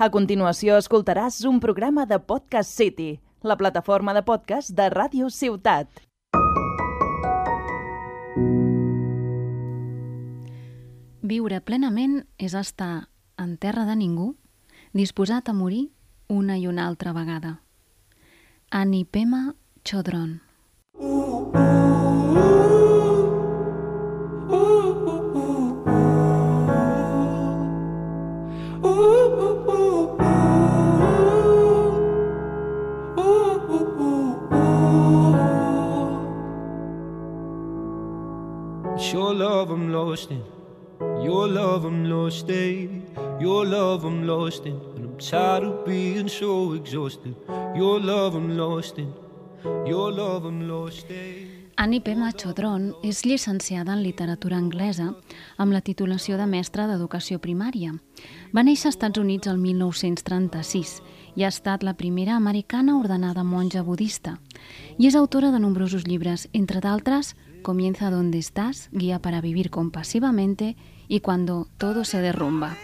A continuació escoltaràs un programa de Podcast City, la plataforma de podcast de Ràdio Ciutat. Viure plenament és estar en terra de ningú, disposat a morir una i una altra vegada. Anipema Chodron. It's your love I'm lost in. Your love I'm lost in. Your love I'm lost in. And I'm tired of being so exhausted. Your love I'm lost in. Your love I'm lost in. Annie Pema Chodron és llicenciada en literatura anglesa amb la titulació de mestra d'educació primària. Va néixer als Estats Units el 1936 i ha estat la primera americana ordenada monja budista. I és autora de nombrosos llibres, entre d'altres Comienza donde estás, Guía para vivir compasivamente i Cuando todo se derrumba.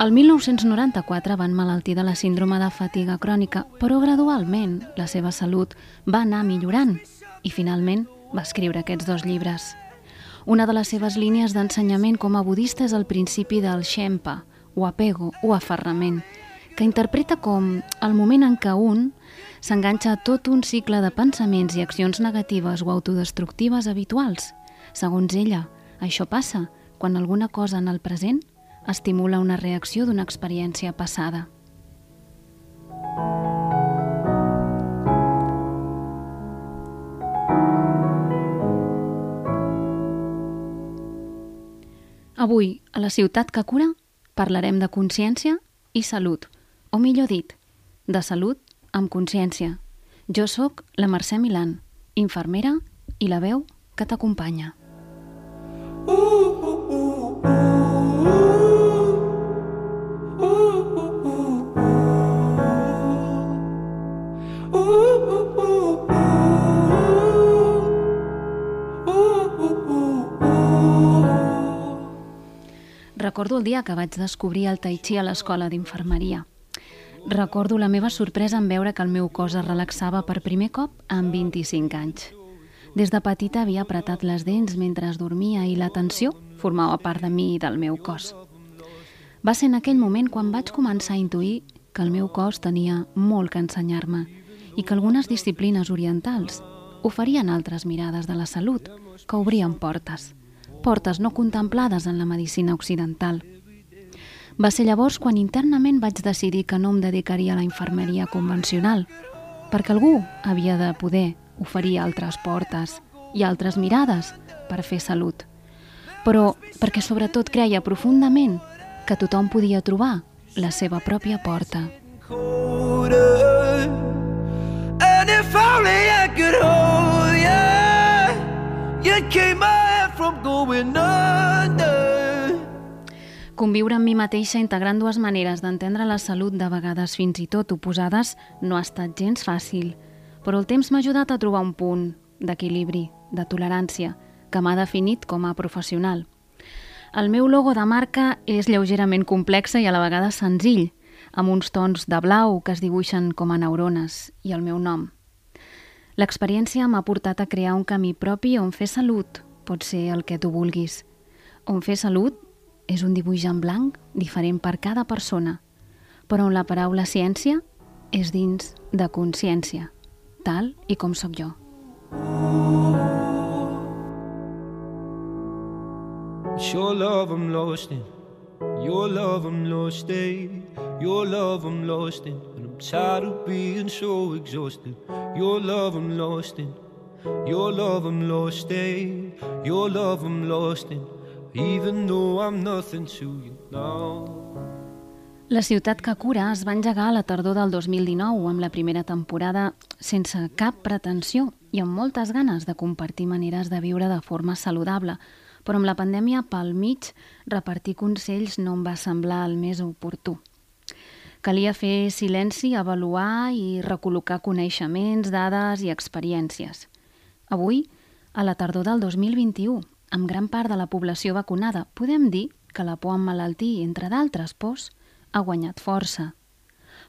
El 1994 van malaltir de la síndrome de fatiga crònica, però gradualment la seva salut va anar millorant i finalment va escriure aquests dos llibres. Una de les seves línies d'ensenyament com a budista és el principi del Shempa, o apego, o aferrament, que interpreta com el moment en què un s'enganxa a tot un cicle de pensaments i accions negatives o autodestructives habituals. Segons ella, això passa quan alguna cosa en el present estimula una reacció d'una experiència passada. Avui, a la ciutat que cura, parlarem de consciència i salut, o millor dit, de salut amb consciència. Jo sóc la Mercè Milan, infermera i la veu que t'acompanya. Recordo el dia que vaig descobrir el tai chi a l'escola d'infermeria. Recordo la meva sorpresa en veure que el meu cos es relaxava per primer cop amb 25 anys. Des de petita havia apretat les dents mentre es dormia i la tensió formava part de mi i del meu cos. Va ser en aquell moment quan vaig començar a intuir que el meu cos tenia molt que ensenyar-me i que algunes disciplines orientals oferien altres mirades de la salut que obrien portes, portes no contemplades en la medicina occidental – va ser llavors quan internament vaig decidir que no em dedicaria a la infermeria convencional, perquè algú havia de poder oferir altres portes i altres mirades per fer salut. Però perquè sobretot creia profundament que tothom podia trobar la seva pròpia porta. And if only I could hold you, you'd keep my head from going under. Conviure amb mi mateixa integrant dues maneres d'entendre la salut de vegades fins i tot oposades no ha estat gens fàcil, però el temps m'ha ajudat a trobar un punt d'equilibri, de tolerància, que m'ha definit com a professional. El meu logo de marca és lleugerament complexa i a la vegada senzill, amb uns tons de blau que es dibuixen com a neurones i el meu nom. L'experiència m'ha portat a crear un camí propi on fer salut pot ser el que tu vulguis, on fer salut és un dibuix en blanc diferent per cada persona, però on la paraula ciència és dins de consciència, tal i com sóc jo. It's your love I'm lost in. Your love I'm lost in. Your love I'm lost in. And I'm tired of being so exhausted. Your love I'm lost in. Your love I'm lost in. Your love I'm lost in. Even though I'm nothing to you now. La ciutat que cura es va engegar a la tardor del 2019 amb la primera temporada sense cap pretensió i amb moltes ganes de compartir maneres de viure de forma saludable, però amb la pandèmia pel mig repartir consells no em va semblar el més oportú. Calia fer silenci, avaluar i recol·locar coneixements, dades i experiències. Avui, a la tardor del 2021, amb gran part de la població vacunada, podem dir que la por a emmalaltir, entre d'altres pors, ha guanyat força.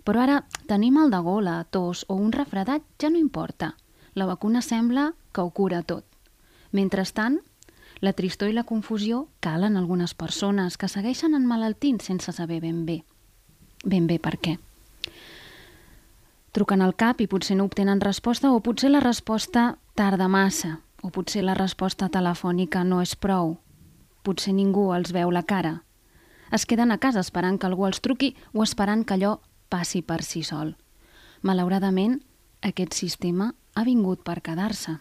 Però ara tenir mal de gola, tos o un refredat ja no importa. La vacuna sembla que ho cura tot. Mentrestant, la tristor i la confusió calen algunes persones que segueixen enmalaltint sense saber ben bé. Ben bé per què. Truquen al cap i potser no obtenen resposta o potser la resposta tarda massa o potser la resposta telefònica no és prou. Potser ningú els veu la cara. Es queden a casa esperant que algú els truqui o esperant que allò passi per si sol. Malauradament, aquest sistema ha vingut per quedar-se.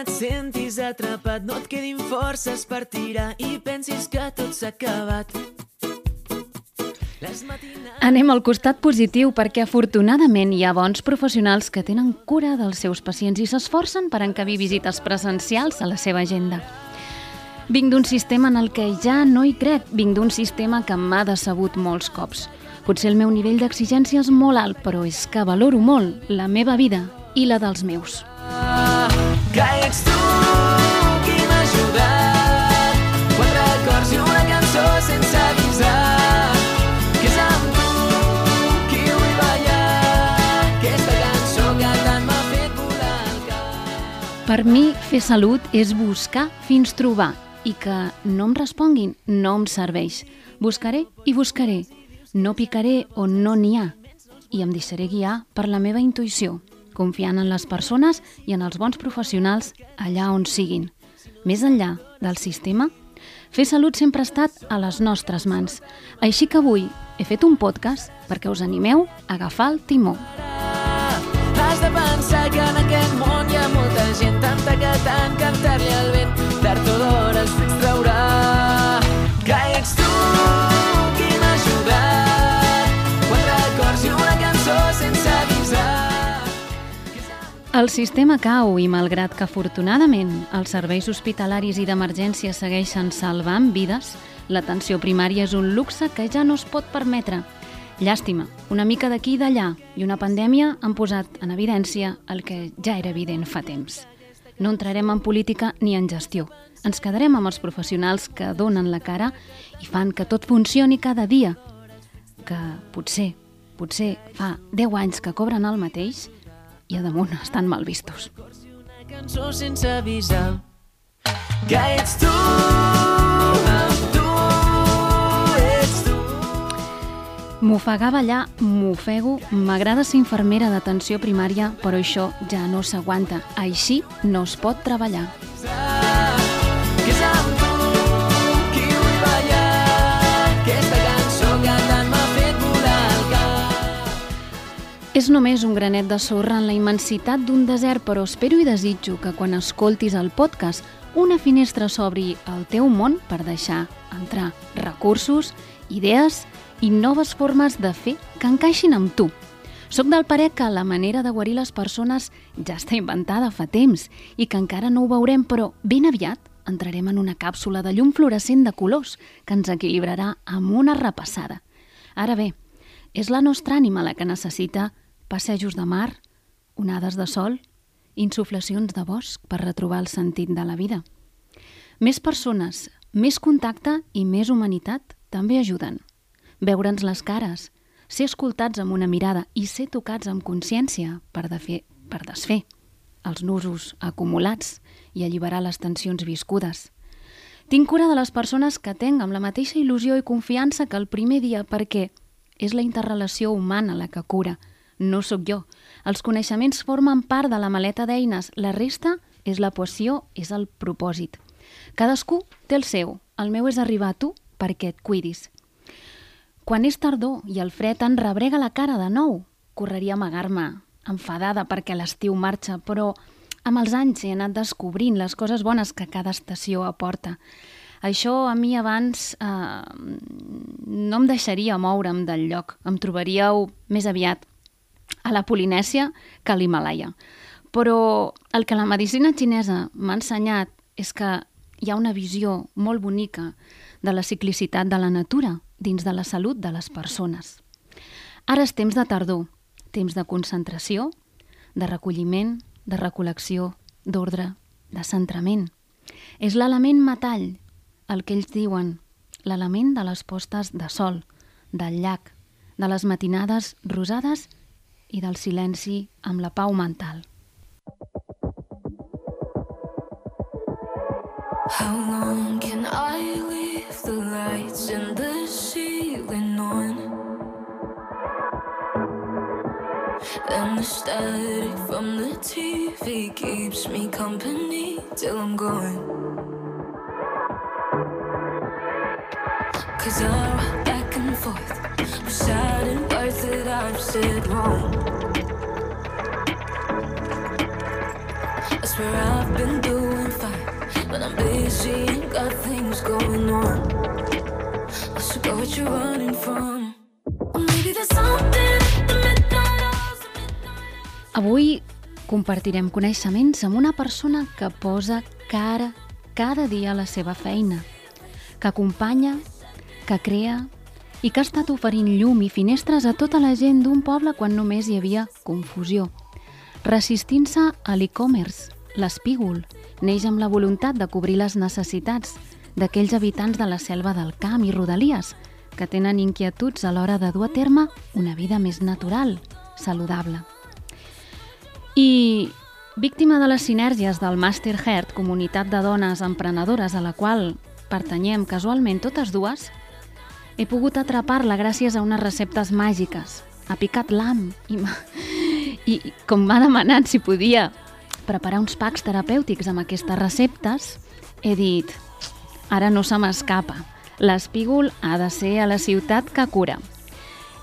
Et sentis atrapat no et quedin forces per tirar i pensis que tot s'ha acabat. Anem al costat positiu perquè afortunadament hi ha bons professionals que tenen cura dels seus pacients i s'esforcen per encabir visites presencials a la seva agenda. Vinc d'un sistema en el que ja no hi crec, vinc d'un sistema que m'ha decebut molts cops. Potser el meu nivell d'exigència és molt alt, però és que valoro molt la meva vida i la dels meus. Ets tu qui avisar. Que Aquesta cançó Per mi, fer salut és buscar fins trobar i que no em responguin no em serveix. Buscaré i buscaré. No picaré on no n'hi ha i em deixaré guiar per la meva intuïció, confiant en les persones i en els bons professionals allà on siguin. Més enllà del sistema, fer salut sempre ha estat a les nostres mans. Així que avui he fet un podcast perquè us animeu a agafar el timó. Has de pensar que en aquest món hi ha molta gent tanta que tant cantar-li al vent tard o d'hora els El sistema cau i malgrat que afortunadament els serveis hospitalaris i d'emergència segueixen salvant vides, l'atenció primària és un luxe que ja no es pot permetre. Llàstima, una mica d'aquí i d'allà i una pandèmia han posat en evidència el que ja era evident fa temps. No entrarem en política ni en gestió. Ens quedarem amb els professionals que donen la cara i fan que tot funcioni cada dia. Que potser, potser fa 10 anys que cobren el mateix i a damunt estan mal vistos. una cançó sense avisar que ets tu amb tu ets tu M'ofegar ballar, m'ofego, m'agrada ser infermera d'atenció primària, però això ja no s'aguanta. Així no es pot treballar. que És només un granet de sorra en la immensitat d'un desert, però espero i desitjo que quan escoltis el podcast una finestra s'obri al teu món per deixar entrar recursos, idees i noves formes de fer que encaixin amb tu. Soc del parer que la manera de guarir les persones ja està inventada fa temps i que encara no ho veurem, però ben aviat entrarem en una càpsula de llum fluorescent de colors que ens equilibrarà amb una repassada. Ara bé, és la nostra ànima la que necessita passejos de mar, onades de sol, insuflacions de bosc per retrobar el sentit de la vida. Més persones, més contacte i més humanitat també ajuden. Veure'ns les cares, ser escoltats amb una mirada i ser tocats amb consciència per, de fer, per desfer els nusos acumulats i alliberar les tensions viscudes. Tinc cura de les persones que tenc amb la mateixa il·lusió i confiança que el primer dia perquè és la interrelació humana la que cura, no sóc jo. Els coneixements formen part de la maleta d'eines, la resta és la poció, és el propòsit. Cadascú té el seu, el meu és arribar a tu perquè et cuidis. Quan és tardor i el fred en rebrega la cara de nou, correria a amagar-me, enfadada perquè l'estiu marxa, però amb els anys he anat descobrint les coses bones que cada estació aporta. Això a mi abans eh, no em deixaria moure'm del lloc. Em trobaríeu més aviat a la Polinèsia que a l'Himalaya. Però el que la medicina xinesa m'ha ensenyat és que hi ha una visió molt bonica de la ciclicitat de la natura dins de la salut de les persones. Ara és temps de tardor, temps de concentració, de recolliment, de recol·lecció, d'ordre, de centrament. És l'element metall, el que ells diuen, l'element de les postes de sol, del llac, de les matinades rosades i del silenci amb la pau mental. How long can I leave the lights in the ceiling on? And the static from the TV keeps me company till I'm gone. Cause I rock back and forth, words that I've said wrong. I swear I've been doing fine, but I'm busy and got things going on. I should go what you're running from. Or maybe there's something at the midnight hours, Avui compartirem coneixements amb una persona que posa cara cada dia a la seva feina, que acompanya, que crea i que ha estat oferint llum i finestres a tota la gent d'un poble quan només hi havia confusió. Resistint-se a l'e-commerce, l'espígol, neix amb la voluntat de cobrir les necessitats d'aquells habitants de la selva del camp i rodalies que tenen inquietuds a l'hora de dur a terme una vida més natural, saludable. I víctima de les sinergies del Master Heart, comunitat de dones emprenedores a la qual pertanyem casualment totes dues, he pogut atrapar-la gràcies a unes receptes màgiques. Ha picat l'am i, i com m'ha demanat si podia preparar uns packs terapèutics amb aquestes receptes, he dit, ara no se m'escapa, l'espígol ha de ser a la ciutat que cura.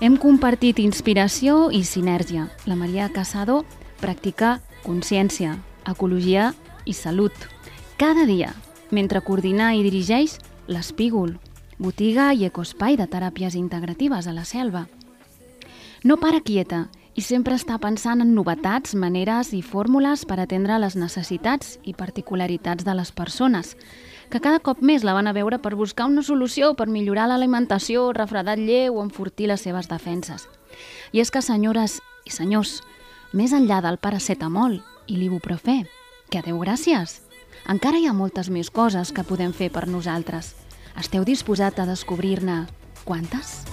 Hem compartit inspiració i sinergia. La Maria Casado practica consciència, ecologia i salut. Cada dia, mentre coordina i dirigeix l'Espígol, botiga i ecospai de teràpies integratives a la selva. No para quieta i sempre està pensant en novetats, maneres i fórmules per atendre les necessitats i particularitats de les persones, que cada cop més la van a veure per buscar una solució per millorar l'alimentació, refredar el lleu o enfortir les seves defenses. I és que, senyores i senyors, més enllà del paracetamol i l'ibuprofè, que adeu gràcies, encara hi ha moltes més coses que podem fer per nosaltres. Esteu disposat a descobrir-ne quantes?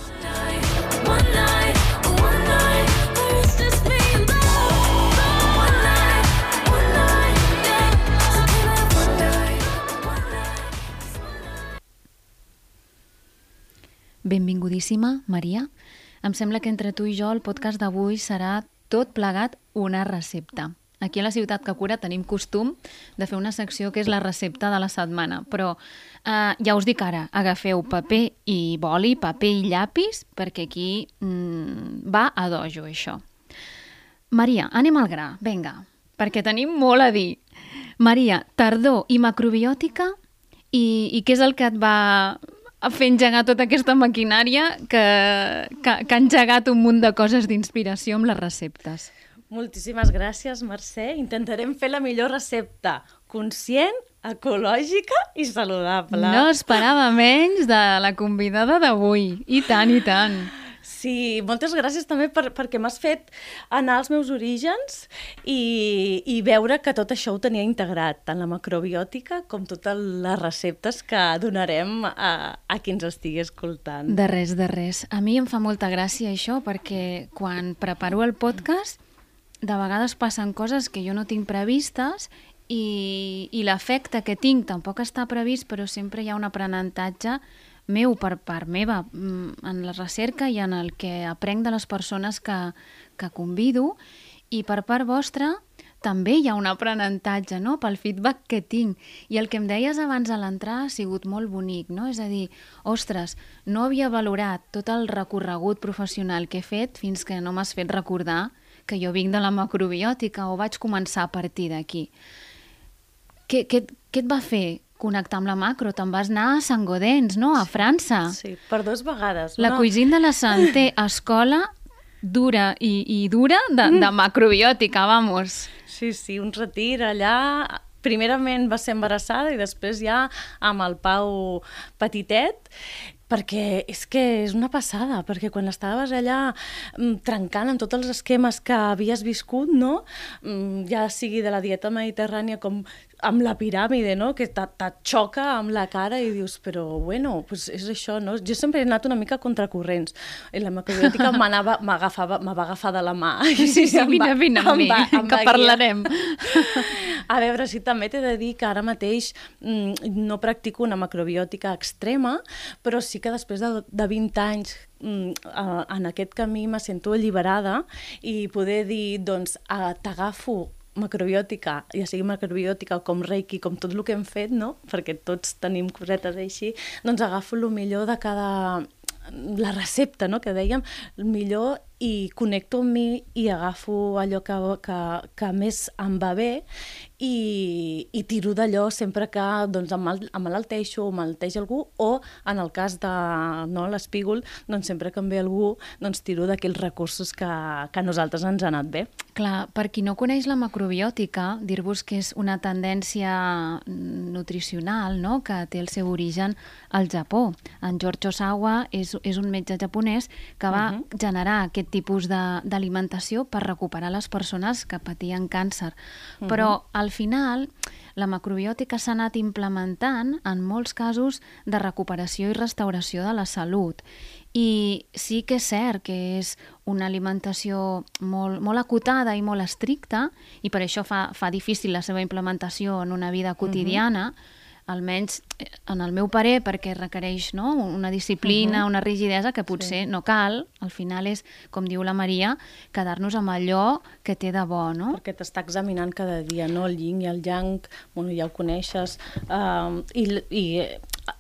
Benvingudíssima, Maria. Em sembla que entre tu i jo el podcast d'avui serà tot plegat una recepta. Aquí a la Ciutat que Cura tenim costum de fer una secció que és la recepta de la setmana, però eh, ja us dic ara, agafeu paper i boli, paper i llapis, perquè aquí mm, va a dojo, això. Maria, anem al gra, vinga, perquè tenim molt a dir. Maria, tardor i macrobiòtica, i, i què és el que et va fer engegar tota aquesta maquinària que, que, que ha engegat un munt de coses d'inspiració amb les receptes? Moltíssimes gràcies, Mercè. Intentarem fer la millor recepta conscient, ecològica i saludable. No esperava menys de la convidada d'avui. I tant, i tant. Sí, moltes gràcies també per, perquè m'has fet anar als meus orígens i, i veure que tot això ho tenia integrat, tant la macrobiòtica com totes les receptes que donarem a, a qui ens estigui escoltant. De res, de res. A mi em fa molta gràcia això perquè quan preparo el podcast de vegades passen coses que jo no tinc previstes i, i l'efecte que tinc tampoc està previst, però sempre hi ha un aprenentatge meu per part meva mm, en la recerca i en el que aprenc de les persones que, que convido i per part vostra també hi ha un aprenentatge no? pel feedback que tinc. I el que em deies abans a l'entrar ha sigut molt bonic, no? És a dir, ostres, no havia valorat tot el recorregut professional que he fet fins que no m'has fet recordar que jo vinc de la macrobiòtica o vaig començar a partir d'aquí. Què, què, què et va fer connectar amb la macro? Te'n vas anar a Sant Godens, no? A França. Sí, per dos vegades. La cuisine de la Santé, escola dura i, i dura de, de macrobiòtica, vamos. Sí, sí, un retir allà primerament va ser embarassada i després ja amb el Pau petitet perquè és que és una passada, perquè quan estaves allà mm, trencant amb tots els esquemes que havies viscut, no? Mm, ja sigui de la dieta mediterrània com amb la piràmide, no? que te, te xoca amb la cara i dius, però bueno, pues és això, no? Jo sempre he anat una mica contracorrents. I la macrobiòtica m'agafava, agafar de la mà. Sí, sí, sí, vine, va- vine amb mi, va- que va guiar. parlarem. A veure, sí, també t'he de dir que ara mateix mm, no practico una macrobiòtica extrema, però sí que després de, de 20 anys mm, eh, en aquest camí me sento alliberada i poder dir, doncs, ah, t'agafo macrobiòtica, ja sigui macrobiòtica com reiki, com tot el que hem fet, no? perquè tots tenim cosetes així, doncs agafo el millor de cada la recepta, no?, que dèiem, el millor i connecto amb mi i agafo allò que, que, que més em va bé i, i tiro d'allò sempre que doncs, em mal- em malalteixo o malalteix algú o en el cas de no, l'espígol, doncs sempre que em ve algú doncs tiro d'aquells recursos que, que a nosaltres ens ha anat bé. Clar, per qui no coneix la macrobiòtica, dir-vos que és una tendència nutricional no? que té el seu origen al Japó. En George Osawa és, és un metge japonès que va uh -huh. generar aquest tipus de- d'alimentació per recuperar les persones que patien càncer. Uh -huh. Però al final la macrobiòtica s'ha anat implementant en molts casos de recuperació i restauració de la salut. I sí que és cert que és una alimentació molt, molt acotada i molt estricta i per això fa, fa difícil la seva implementació en una vida quotidiana, almenys eh, en el meu parer, perquè requereix no? una disciplina, una rigidesa que potser no cal. Al final és, com diu la Maria, quedar-nos amb allò que té de bo, no? perquè t'està examinant cada dia, no? El yin i el yang, bueno, ja ho coneixes, uh, i, i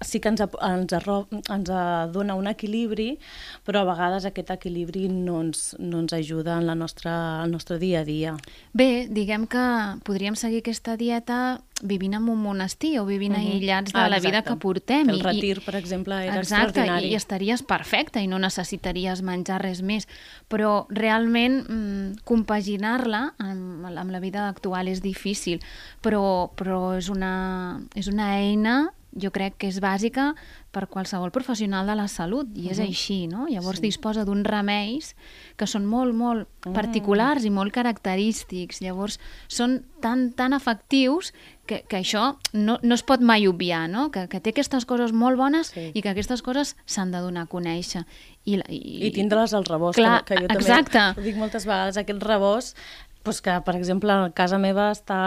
sí que ens, ens, arro, ens eh, dona un equilibri, però a vegades aquest equilibri no ens, no ens ajuda en la nostra, el nostre dia a dia. Bé, diguem que podríem seguir aquesta dieta vivint en un monestir o vivint aïllats de Ah, la vida que portem. El retir, per exemple, era Exacte, extraordinari. i estaries perfecta i no necessitaries menjar res més. Però realment mm, compaginar-la amb, amb la vida actual és difícil, però, però és, una, és una eina jo crec que és bàsica per qualsevol professional de la salut i és així, no? Llavors sí. disposa d'uns remeis que són molt, molt particulars i molt característics. Llavors són tan, tan efectius que, que això no, no es pot mai obviar, no? Que, que té aquestes coses molt bones Sí. i que aquestes coses s'han de donar a conèixer. I, la- i, I tindre-les al rebost, Clar, que, que jo també exacte. ho dic moltes vegades, aquest rebost doncs que, per exemple, a casa meva està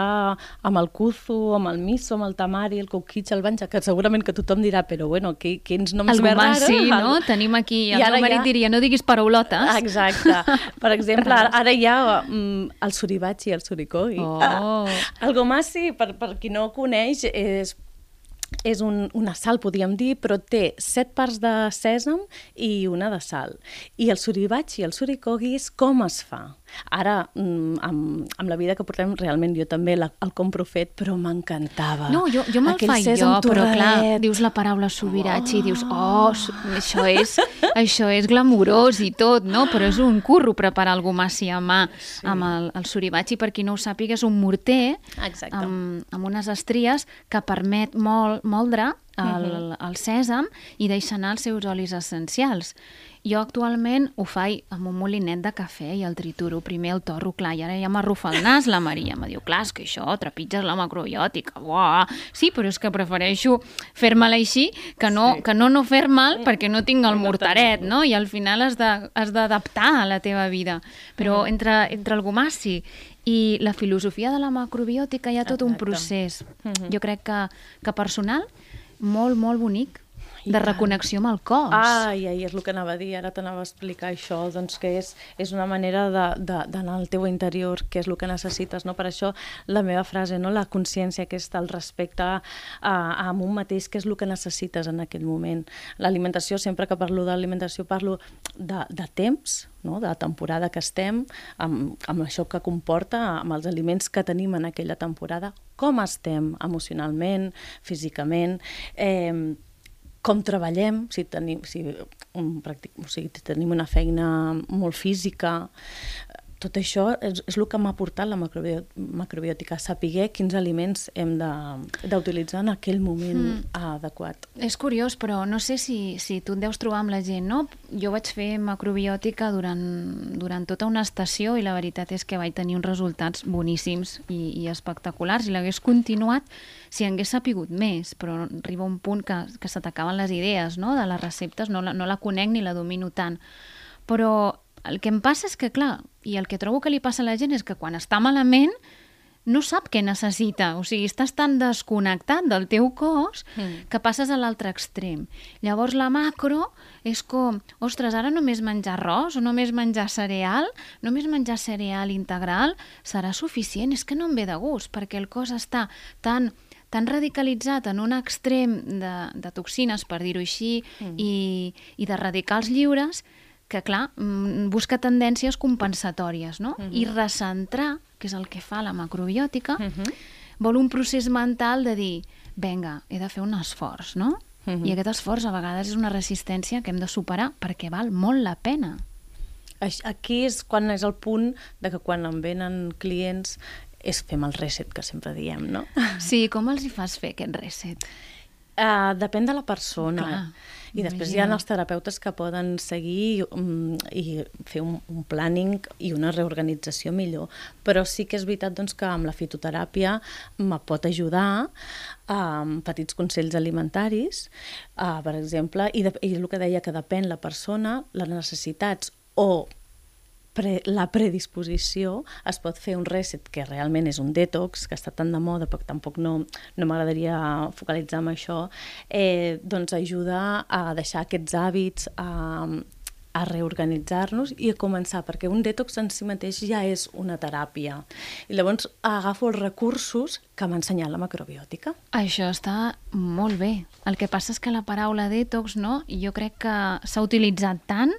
amb el kuzu, amb el miso, amb el tamari, el coquitx, el banja, que segurament que tothom dirà, però bueno, qui, quins noms Algú més raros. sí, no? Algú- Tenim aquí, el meu marit ja- diria, no diguis paraulotes. Exacte. Per exemple, ara, ara hi ha mm, el suribachi el surikogi. Oh. Ah, el gomasi, per, per qui no ho coneix, és és un, una sal, podríem dir, però té set parts de sèsam i una de sal. I el suribachi el surikogi és com es fa. Ara, mm, amb, amb la vida que portem, realment jo també la, el compro fet, però m'encantava. No, jo, jo me'l faig jo, però clar, dius la paraula subirachi i dius, oh, això és, això és glamurós i tot, no? Però és un curro preparar el gomassi a mà sí. amb el, el suribachi, per qui no ho sàpiga, és un morter Exacte. amb, amb unes estries que permet mol, moldre el, el sèsam i deixar anar els seus olis essencials. Jo actualment ho faig amb un molinet de cafè i el trituro. Primer el torro, clar, i ara ja m'arrufa el nas la Maria. Me diu, clar, és que això, trepitges la macrobiòtica. Buah. Sí, però és que prefereixo fer-me-la així que no, sí. que no, no fer-me'l perquè no tinc el mortaret, no? I al final has d'adaptar a la teva vida. Però entre, entre el gomassi i la filosofia de la macrobiòtica hi ha tot un Exacte. procés. Jo crec que, que personal, molt, molt bonic, de reconnexió amb el cos. Ai, ai, és el que anava a dir, ara t'anava a explicar això, doncs que és, és una manera de- de- d'anar al teu interior, que és el que necessites, no? Per això la meva frase, no? La consciència aquesta, el respecte a, a un mateix, que és el que necessites en aquell moment. L'alimentació, sempre que parlo d'alimentació, parlo de, de temps, no? de la temporada que estem, amb, amb això que comporta, amb els aliments que tenim en aquella temporada, com estem emocionalment, físicament, eh, com treballem, si tenim, si, un, pràctic, o sigui, si tenim una feina molt física, tot això és, és el que m'ha portat la macrobi macrobiòtica, saber quins aliments hem de- d'utilitzar en aquell moment mm. adequat. És curiós, però no sé si, si tu et deus trobar amb la gent, no? Jo vaig fer macrobiòtica durant, durant tota una estació i la veritat és que vaig tenir uns resultats boníssims i, i espectaculars i l'hagués continuat si hagués sapigut més, però arriba un punt que, que se t'acaben les idees no? de les receptes, no la, no la conec ni la domino tant. Però el que em passa és que, clar, i el que trobo que li passa a la gent és que quan està malament no sap què necessita, o sigui, estàs tan desconnectat del teu cos Mm. que passes a l'altre extrem. Llavors la macro és com, ostres, ara només menjar arròs o només menjar cereal, només menjar cereal integral serà suficient, és que no em ve de gust, perquè el cos està tan tan radicalitzat en un extrem de, de toxines, per dir-ho així, mm. i, i de radicals lliures, que, clar, mm, busca tendències compensatòries, no? Mm -hmm. I recentrar, que és el que fa la macrobiòtica, mm -hmm. vol un procés mental de dir, venga, he de fer un esforç, no? Mm -hmm. I aquest esforç a vegades és una resistència que hem de superar perquè val molt la pena. Aquí és quan és el punt de que quan em venen clients és fem el reset, que sempre diem, no? Sí, com els hi fas fer aquest reset? Uh, depèn de la persona. Clar, I després hi ha els terapeutes que poden seguir um, i fer un, un planning i una reorganització millor. Però sí que és veritat doncs, que amb la fitoteràpia me pot ajudar amb petits consells alimentaris, uh, per exemple, i, de, i el que deia que depèn la persona, les necessitats o pre, la predisposició es pot fer un reset que realment és un detox, que està tan de moda però que tampoc no, no m'agradaria focalitzar en això, eh, doncs ajuda a deixar aquests hàbits, a, a reorganitzar-nos i a començar, perquè un detox en si mateix ja és una teràpia. I llavors agafo els recursos que m'ha ensenyat la macrobiòtica. Això està molt bé. El que passa és que la paraula detox, no? jo crec que s'ha utilitzat tant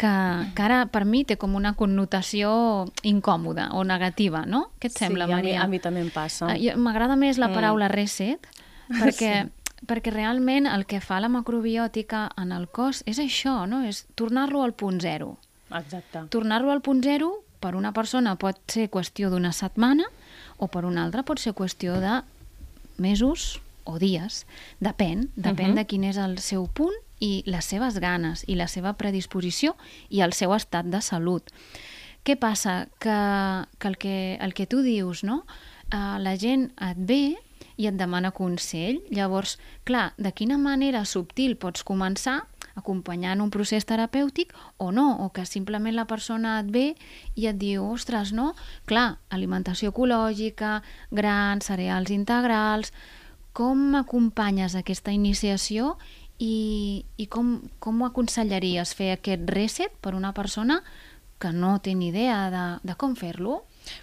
que, que ara per mi té com una connotació incòmoda o negativa, no? Què et sembla, sí, a mi, Maria? a mi també em passa. Ah, M'agrada més la Mm. paraula reset, perquè, perquè realment el que fa la macrobiòtica en el cos és això, no? És tornar-lo al punt zero. Exacte. Tornar-lo al punt zero per una persona pot ser qüestió d'una setmana o per una altra pot ser qüestió de mesos o dies. Depèn, depèn Mhm. de quin és el seu punt i les seves ganes i la seva predisposició i el seu estat de salut. Què passa? Que, que, el, que el que tu dius, no? Uh, la gent et ve i et demana consell. Llavors, clar, de quina manera subtil pots començar acompanyant un procés terapèutic o no, o que simplement la persona et ve i et diu, ostres, no? Clar, alimentació ecològica, grans, cereals integrals... Com acompanyes aquesta iniciació i, i com, com ho aconsellaries fer aquest reset per una persona que no té ni idea de, de com fer-lo?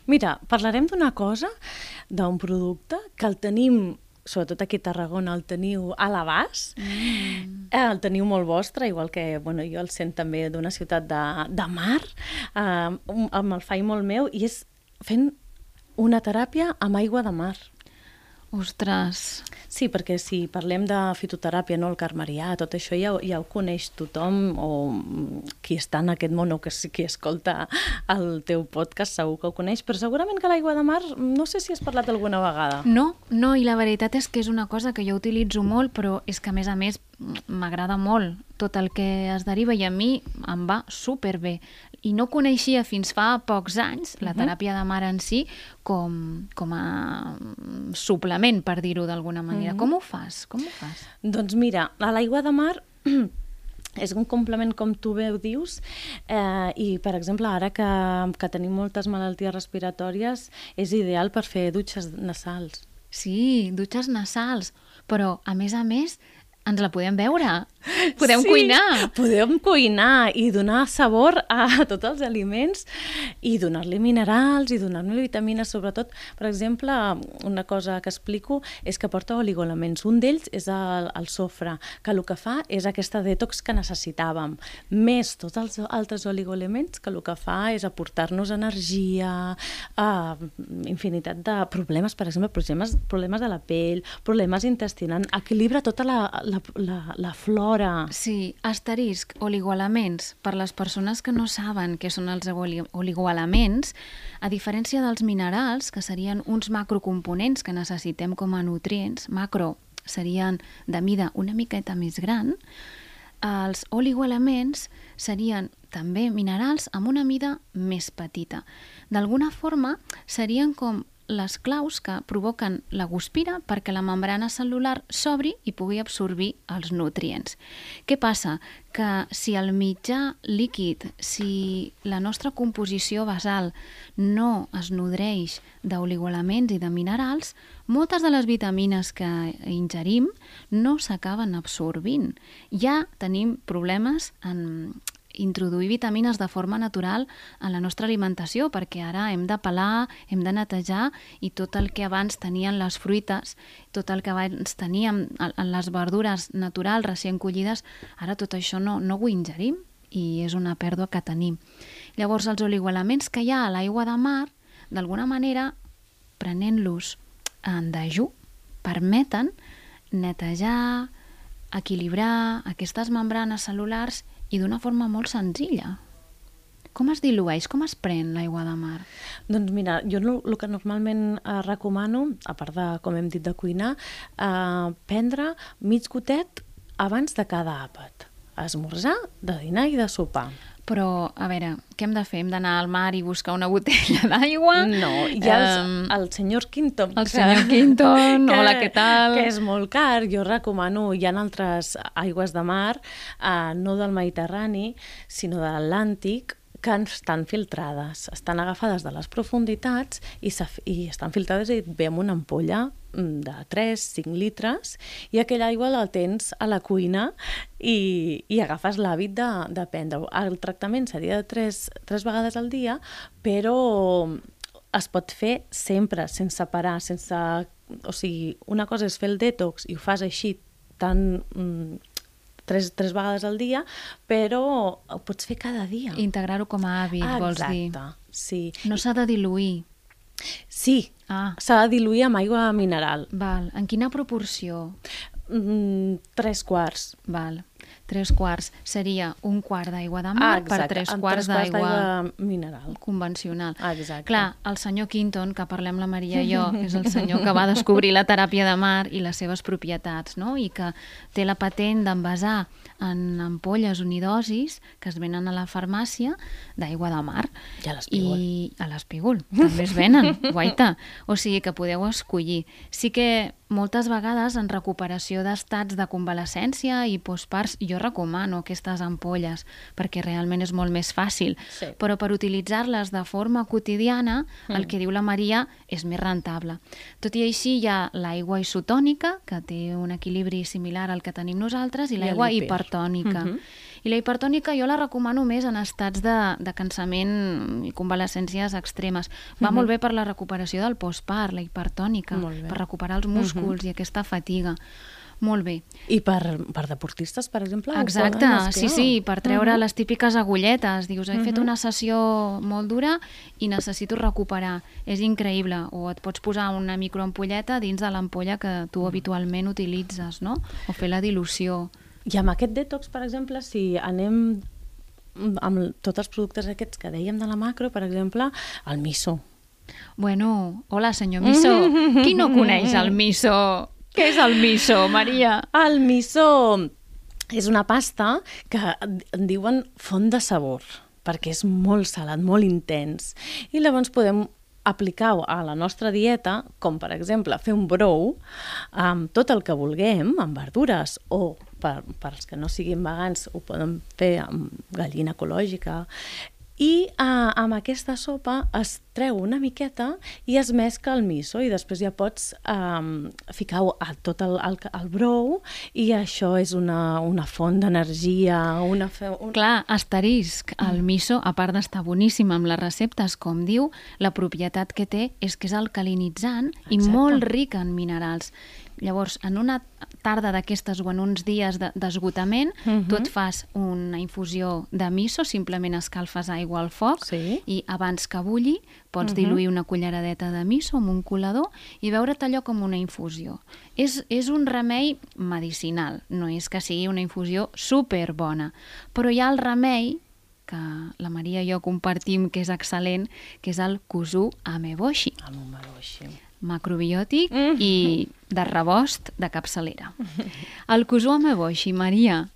Mira, parlarem d'una cosa, d'un producte que el tenim sobretot aquí a Tarragona el teniu a l'abast, mm. el teniu molt vostre, igual que bueno, jo el sent també d'una ciutat de, de mar, eh, amb el faig molt meu, i és fent una teràpia amb aigua de mar. Ostres, Sí, perquè si parlem de fitoteràpia, no, el carmarià, tot això ja, ja ho coneix tothom, o mm, qui està en aquest món o que qui escolta el teu podcast segur que ho coneix, però segurament que l'aigua de mar, no sé si has parlat alguna vegada. no, no, i la veritat és que és una cosa que jo utilitzo molt, però és que a més a més m'agrada molt tot el que es deriva i a mi em va superbé. I no coneixia fins fa pocs anys la teràpia de mar en si com, com a mm, suplement, per dir-ho d'alguna manera. Com ho fas? Com ho fas? Doncs mira, a l'aigua de mar és un complement, com tu bé ho dius, eh, i, per exemple, ara que, que tenim moltes malalties respiratòries, és ideal per fer dutxes nasals. Sí, dutxes nasals, però a més a més ens la podem veure. Podem Sí, cuinar. Podem cuinar i donar sabor a tots els aliments i donar-li minerals i donar-li vitamines, sobretot, per exemple, una cosa que explico és que porta oligoelements. Un d'ells és el, el sofre, que el que fa és aquesta detox que necessitàvem, més tots els altres oligoelements que el que fa és aportar-nos energia, uh, infinitat de problemes, per exemple, problemes, problemes de la pell, problemes intestinals, equilibra tota la, la, la, la flora alhora. Sí, asterisc, oligoelements. Per les persones que no saben què són els oli- oligoelements, a diferència dels minerals, que serien uns macrocomponents que necessitem com a nutrients, macro serien de mida una miqueta més gran, els oligoelements serien també minerals amb una mida més petita. D'alguna forma, serien com les claus que provoquen la guspira perquè la membrana cel·lular s'obri i pugui absorbir els nutrients. Què passa? Que si el mitjà líquid, si la nostra composició basal no es nodreix d'oligoelements i de minerals, moltes de les vitamines que ingerim no s'acaben absorbint. Ja tenim problemes en introduir vitamines de forma natural en la nostra alimentació, perquè ara hem de pelar, hem de netejar i tot el que abans tenien les fruites, tot el que abans teníem en en les verdures naturals recient collides, ara tot això no, no ho ingerim i és una pèrdua que tenim. Llavors, els oligoelements que hi ha a l'aigua de mar, d'alguna manera, prenent-los en dejú, permeten netejar, equilibrar aquestes membranes cel·lulars i d'una forma molt senzilla. Com es dilueix? Com es pren l'aigua de mar? Doncs mira, jo el que normalment eh, recomano, a part de, com hem dit, de cuinar, eh, prendre mig gotet abans de cada àpat. Esmorzar, de dinar i de sopar. Però, a veure, què hem de fer? Hem d'anar al mar i buscar una botella d'aigua? No, hi ha els, Em, el senyor Quinton. el senyor Quinton, hola, què tal? Que és molt car, jo recomano, hi ha altres aigües de mar, eh, no del Mediterrani, sinó de l'Atlàntic, que estan filtrades, estan agafades de les profunditats i, i estan filtrades i et ve amb una ampolla mm, de 3-5 litres i aquella aigua la tens a la cuina i, i agafes l'hàbit de, de prendre-ho. El tractament seria de 3, 3 vegades al dia, però es pot fer sempre, sense parar, sense... O sigui, una cosa és fer el detox i ho fas així tan... Mm, tres, tres vegades al dia, però ho pots fer cada dia. Integrar-ho com a hàbit, vols dir? Exacte, sí. No s'ha de diluir. Sí, Ah, s'ha de diluir amb aigua mineral. val. En quina proporció? Mm, tres quarts. Val. Tres quarts seria un quart d'aigua de mar per tres amb quarts d'aigua mineral. convencional. Ah, exacte. Clar, el senyor Quinton, que parlem la Maria i jo, és el senyor que va descobrir la teràpia de mar i les seves propietats, no? i que té la patent d'envasar en ampolles unidosis que es venen a la farmàcia d'aigua de mar. I a l'espígol. I a l'espígol, també es venen, guaita. O sigui que podeu escollir. Sí que moltes vegades en recuperació d'estats de convalescència i postparts jo recomano aquestes ampolles perquè realment és molt més fàcil. Sí. Però per utilitzar-les de forma quotidiana, el que diu la Maria és més rentable. Tot i així hi ha l'aigua isotònica, que té un equilibri similar al que tenim nosaltres, i l'aigua hipertònica. Mhm. I la hipertònica jo la recomano més en estats de, de cansament i convalescències extremes. Va molt bé per la recuperació del postpart, la hipertònica, per recuperar els músculs i aquesta fatiga. Molt bé. I per, per deportistes, per exemple? Exacte, sí, sí, per treure Mhm. les típiques agulletes. Dius, he fet Mhm. una sessió molt dura i necessito recuperar. És increïble. O et pots posar una microampolleta dins de l'ampolla que tu habitualment utilitzes, no? O fer la dilució. I amb aquest detox, per exemple, si anem amb tots els productes aquests que dèiem de la macro, per exemple, el miso. Bueno, hola, senyor Miso. Qui no coneix el Miso? Què és el Miso, Maria? El miso és una pasta que en diuen font de sabor, perquè és molt salat, molt intens. I llavors podem aplicar-ho a la nostra dieta, com per exemple fer un brou amb tot el que vulguem, amb verdures, o per, per als que no siguin vegans ho poden fer amb gallina ecològica, i uh, amb aquesta sopa es treu una miqueta i es mescla el miso i després ja pots um, ficar a tot el, el, el brou i això és una, una font d'energia, una... Fe, un... Clar, asterisc, el miso, a part d'estar boníssim amb les receptes, com diu, la propietat que té és que és alcalinitzant i Exacte. molt ric en minerals. Llavors, en una tarda d'aquestes o en uns dies de- d'esgotament, uh Mhm. -huh. tu et fas una infusió de miso, simplement escalfes aigua al foc Sí. i abans que bulli pots uh Mhm. -huh. diluir una culleradeta de miso amb un colador i beure't allò com una infusió. És, és un remei medicinal, no és que sigui una infusió superbona, però hi ha el remei que la Maria i jo compartim, que és excel·lent, que és el kuzu ameboshi maroixi. Macrobiòtic Mm. i de rebost de capçalera. El kuzu ameboshi, Maria,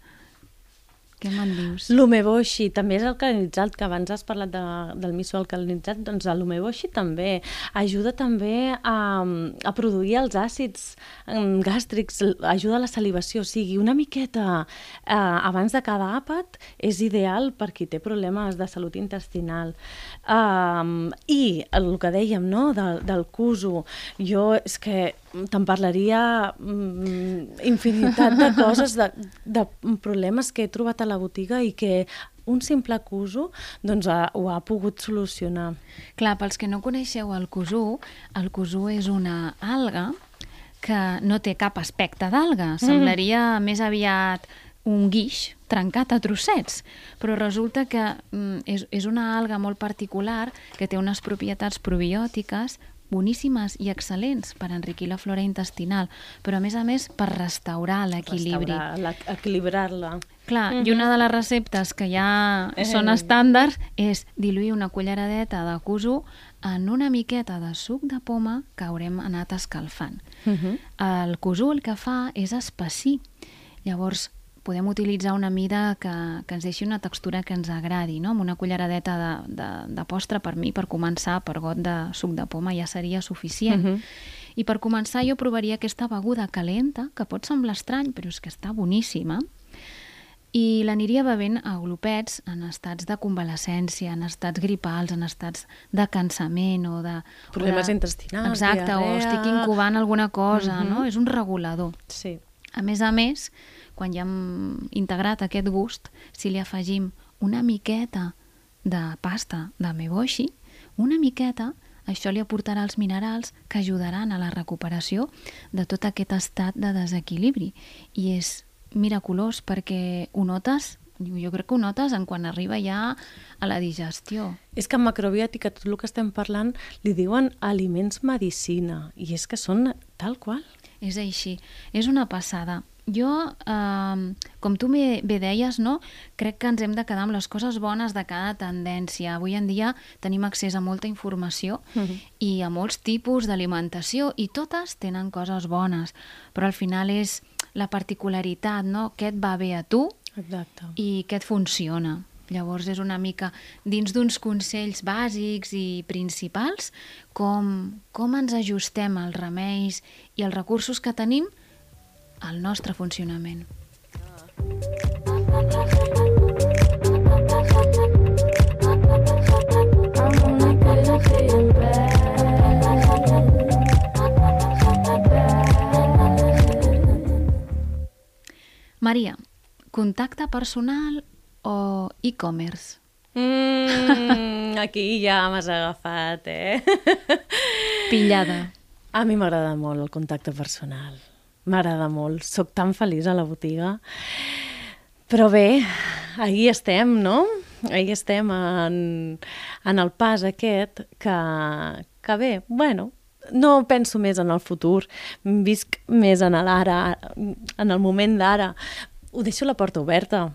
què me'n dius? L'umeboshi també és alcalinitzat, que abans has parlat de, del miso alcalinitzat, doncs l'umeboshi també ajuda també a, a produir els àcids gàstrics, ajuda a la salivació, o sigui, una miqueta eh, abans de cada àpat és ideal per qui té problemes de salut intestinal. Um, I el que dèiem, no?, del, del cuso, jo és que te'n parlaria mm, infinitat de coses, de, de problemes que he trobat a la botiga i que un simple cuso doncs, ha, ho ha pogut solucionar. Clar, pels que no coneixeu el kuzu, el kuzu és una alga que no té cap aspecte d'alga. Semblaria més aviat un guix trencat a trossets, però resulta que mm, és, és una alga molt particular que té unes propietats probiòtiques boníssimes i excel·lents per enriquir la flora intestinal, però a més a més per restaurar l'equilibri. Equilibrar-la. Clar, i una de les receptes que ja Eh. són estàndards és diluir una culleradeta de kuzu en una miqueta de suc de poma que haurem anat escalfant. Uh -huh. El kuzu el que fa és espessir. Llavors, podem utilitzar una mida que, que ens deixi una textura que ens agradi, no? amb una culleradeta de, de, de postre per mi, per començar, per got de suc de poma ja seria suficient. Mhm. I per començar jo provaria aquesta beguda calenta, que pot semblar estrany, però és que està boníssima, i l'aniria bevent a glopets en estats de convalescència, en estats gripals, en estats de cansament o de... Problemes o de... intestinals, Exacte, o diarrea. estic incubant alguna cosa, Mhm. no? És un regulador. Sí. A més a més, quan ja hem integrat aquest gust, si li afegim una miqueta de pasta de meboshi, una miqueta, això li aportarà els minerals que ajudaran a la recuperació de tot aquest estat de desequilibri. I és miraculós perquè ho notes, jo crec que ho notes en quan arriba ja a la digestió. És que en macrobiòtica tot el que estem parlant li diuen aliments medicina i és que són tal qual. És així, és una passada. Jo, eh, com tu bé bé deies, no? crec que ens hem de quedar amb les coses bones de cada tendència. Avui en dia tenim accés a molta informació Mhm. i a molts tipus d'alimentació i totes tenen coses bones, però al final és la particularitat, no? què et va bé a tu Exacte. i què et funciona. Llavors és una mica dins d'uns consells bàsics i principals com, com ens ajustem als remeis i els recursos que tenim al nostre funcionament. Maria, contacte personal o e-commerce? Mm, aquí ja m'has agafat, eh? Pillada. A mi m'agrada molt el contacte personal. M'agrada molt. Soc tan feliç a la botiga. Però bé, ahí estem, no? Ahí estem en, en el pas aquest que, que bé, bueno, no penso més en el futur, visc més en l'ara, en el moment d'ara. Ho deixo la porta oberta.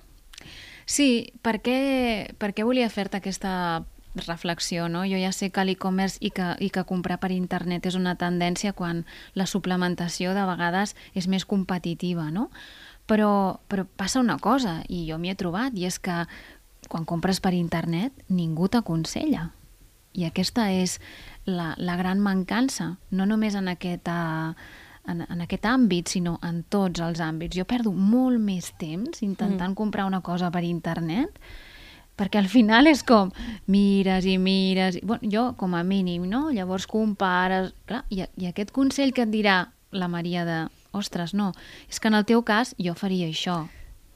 Sí, per què, per què volia fer-te aquesta reflexió, no? Jo ja sé que l'e-commerce i, que, i que comprar per internet és una tendència quan la suplementació de vegades és més competitiva, no? Però, però passa una cosa, i jo m'hi he trobat, i és que quan compres per internet ningú t'aconsella. I aquesta és la, la gran mancança, no només en aquest, uh, en, en aquest àmbit, sinó en tots els àmbits. Jo perdo molt més temps intentant mm. comprar una cosa per internet perquè al final és com mires i mires, i, bueno, jo com a mínim, no? Llavors compares, clar, i, i aquest consell que et dirà la Maria de, ostres, no, és que en el teu cas jo faria això.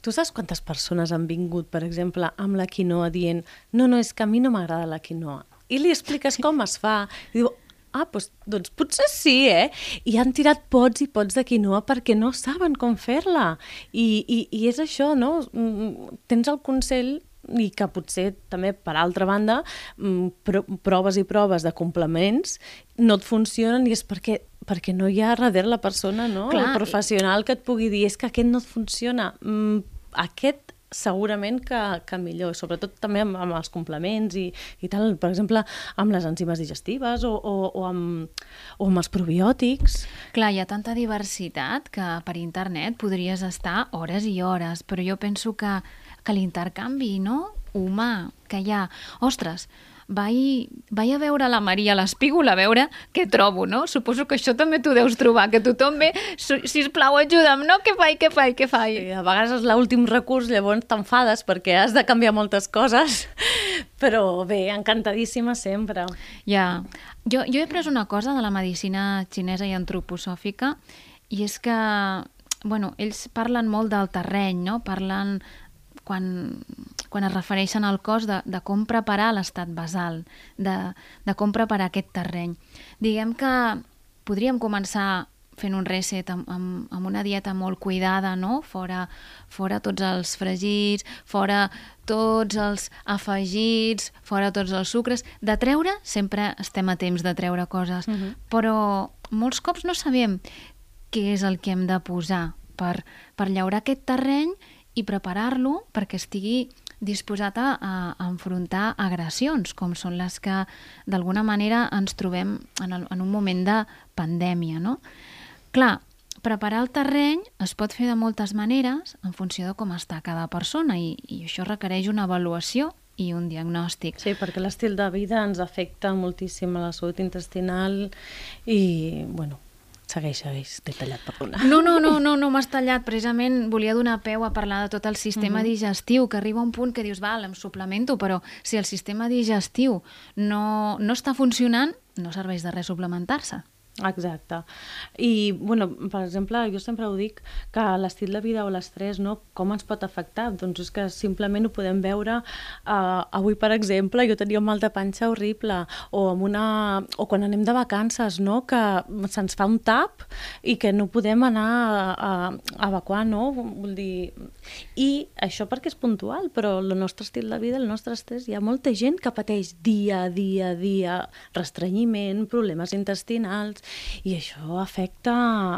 Tu saps quantes persones han vingut, per exemple, amb la quinoa dient no, no, és que a mi no m'agrada la quinoa. I li expliques com es fa. I diu, ah, doncs, doncs potser sí, eh? I han tirat pots i pots de quinoa perquè no saben com fer-la. I, i, I és això, no? Mm, Tens el consell i que potser també, per altra banda, mm, pro proves i proves de complements no et funcionen i és perquè perquè no hi ha darrere la persona, no? Clar, el professional que et pugui dir és que aquest no et funciona. Mm, aquest segurament que, que millor, sobretot també amb, amb els complements i, i tal, per exemple, amb les enzimes digestives o, o, o, amb, o amb els probiòtics. Clar, hi ha tanta diversitat que per internet podries estar hores i hores, però jo penso que, que l'intercanvi no? humà que hi ha... Ostres, vaig, vaig a veure la Maria a l'espígol a veure què trobo, no? Suposo que això també tu deus trobar, que tothom ve, "Si- sisplau, ajuda'm, no? Què faig, què faig, què faig? I a vegades és l'últim recurs, llavors t'enfades perquè has de canviar moltes coses, però bé, encantadíssima sempre. Ja, jo, jo he pres una cosa de la medicina xinesa i antroposòfica i és que, bueno, ells parlen molt del terreny, no? Parlen quan, quan es refereixen al cos de, de com preparar l'estat basal, de, de com preparar aquest terreny. Diguem que podríem començar fent un reset amb, amb, amb una dieta molt cuidada, no? Fora, fora tots els fregits, fora tots els afegits, fora tots els sucres. De treure, sempre estem a temps de treure coses, uh -huh. però molts cops no sabem què és el que hem de posar per, per llaurar aquest terreny i preparar-lo perquè estigui disposat a, a, enfrontar agressions, com són les que d'alguna manera ens trobem en, el, en un moment de pandèmia. No? Clar, preparar el terreny es pot fer de moltes maneres en funció de com està cada persona i, i això requereix una avaluació i un diagnòstic. Sí, perquè l'estil de vida ens afecta moltíssim a la salut intestinal i, bueno, segueix, segueix, t'he tallat, perdona. No, no, no, no, no m'has tallat. Precisament volia donar peu a parlar de tot el sistema uh -huh. digestiu, que arriba un punt que dius, val, em suplemento, però si el sistema digestiu no, no està funcionant, no serveix de res suplementar-se. Exacte. I, bueno, per exemple, jo sempre ho dic, que l'estil de vida o l'estrès, no? com ens pot afectar? Doncs és que simplement ho podem veure uh, avui, per exemple, jo tenia un mal de panxa horrible, o, amb una, o quan anem de vacances, no? que se'ns fa un tap i que no podem anar a, a, evacuar, no? Vull dir... I això perquè és puntual, però el nostre estil de vida, el nostre estrès, hi ha molta gent que pateix dia a dia dia restrenyiment, problemes intestinals, i això afecta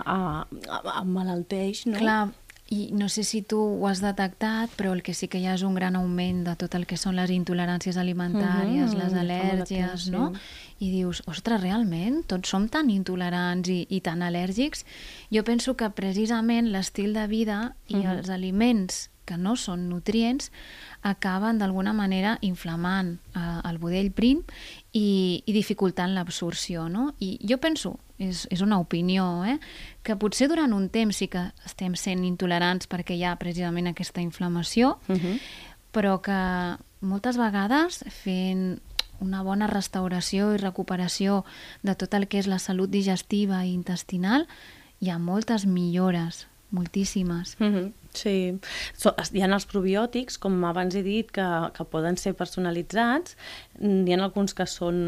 a, a, a malalteix, no? Clar, i no sé si tu ho has detectat, però el que sí que hi ha és un gran augment de tot el que són les intoleràncies alimentàries, Mhm, les fa al·lèrgies, no? pena, I dius, ostres, realment, tots som tan intolerants i, i tan al·lèrgics? Jo penso que precisament l'estil de vida i Mhm. els aliments que no són nutrients acaben d'alguna manera inflamant eh, el budell prim i, i dificultant l'absorció, no? I jo penso, és, és una opinió, eh? que potser durant un temps sí que estem sent intolerants perquè hi ha precisament aquesta inflamació, Uh -huh. però que moltes vegades fent una bona restauració i recuperació de tot el que és la salut digestiva i intestinal, hi ha moltes millores, moltíssimes. Mm -hmm. Sí, so, hi ha els probiòtics, com abans he dit, que, que poden ser personalitzats, Mm, hi ha alguns que són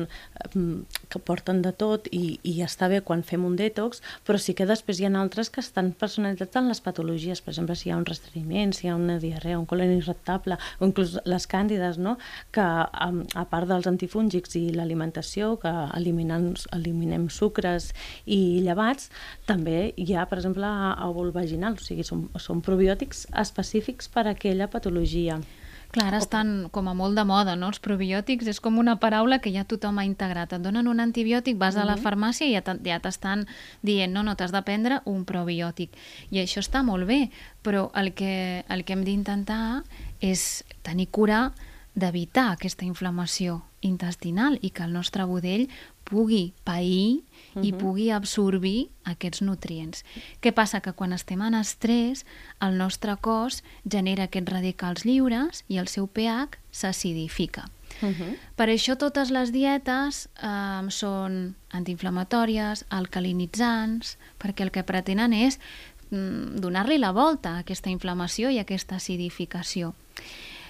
mm, que porten de tot i, i està bé quan fem un detox, però sí que després hi ha altres que estan personalitzats en les patologies, per exemple, si hi ha un restrenyiment, si hi ha una diarrea, un colon irritable, o inclús les càndides, no? que a, a part dels antifúngics i l'alimentació, que eliminen, eliminem sucres i llevats, també hi ha, per exemple, òvul vaginal, o sigui, són, són probiòtics específics per a aquella patologia. Clar, ara estan com a molt de moda, no? Els probiòtics és com una paraula que ja tothom ha integrat. Et donen un antibiòtic, vas a la farmàcia i ja t'estan dient no, no, t'has de prendre un probiòtic. I això està molt bé, però el que, el que hem d'intentar és tenir cura d'evitar aquesta inflamació intestinal i que el nostre budell pugui pair i pugui absorbir aquests nutrients. Què passa? Que quan estem en estrès, el nostre cos genera aquests radicals lliures i el seu pH s'acidifica. Uh -huh. Per això totes les dietes eh, són antiinflamatòries, alcalinitzants, perquè el que pretenen és mm, donar-li la volta a aquesta inflamació i a aquesta acidificació.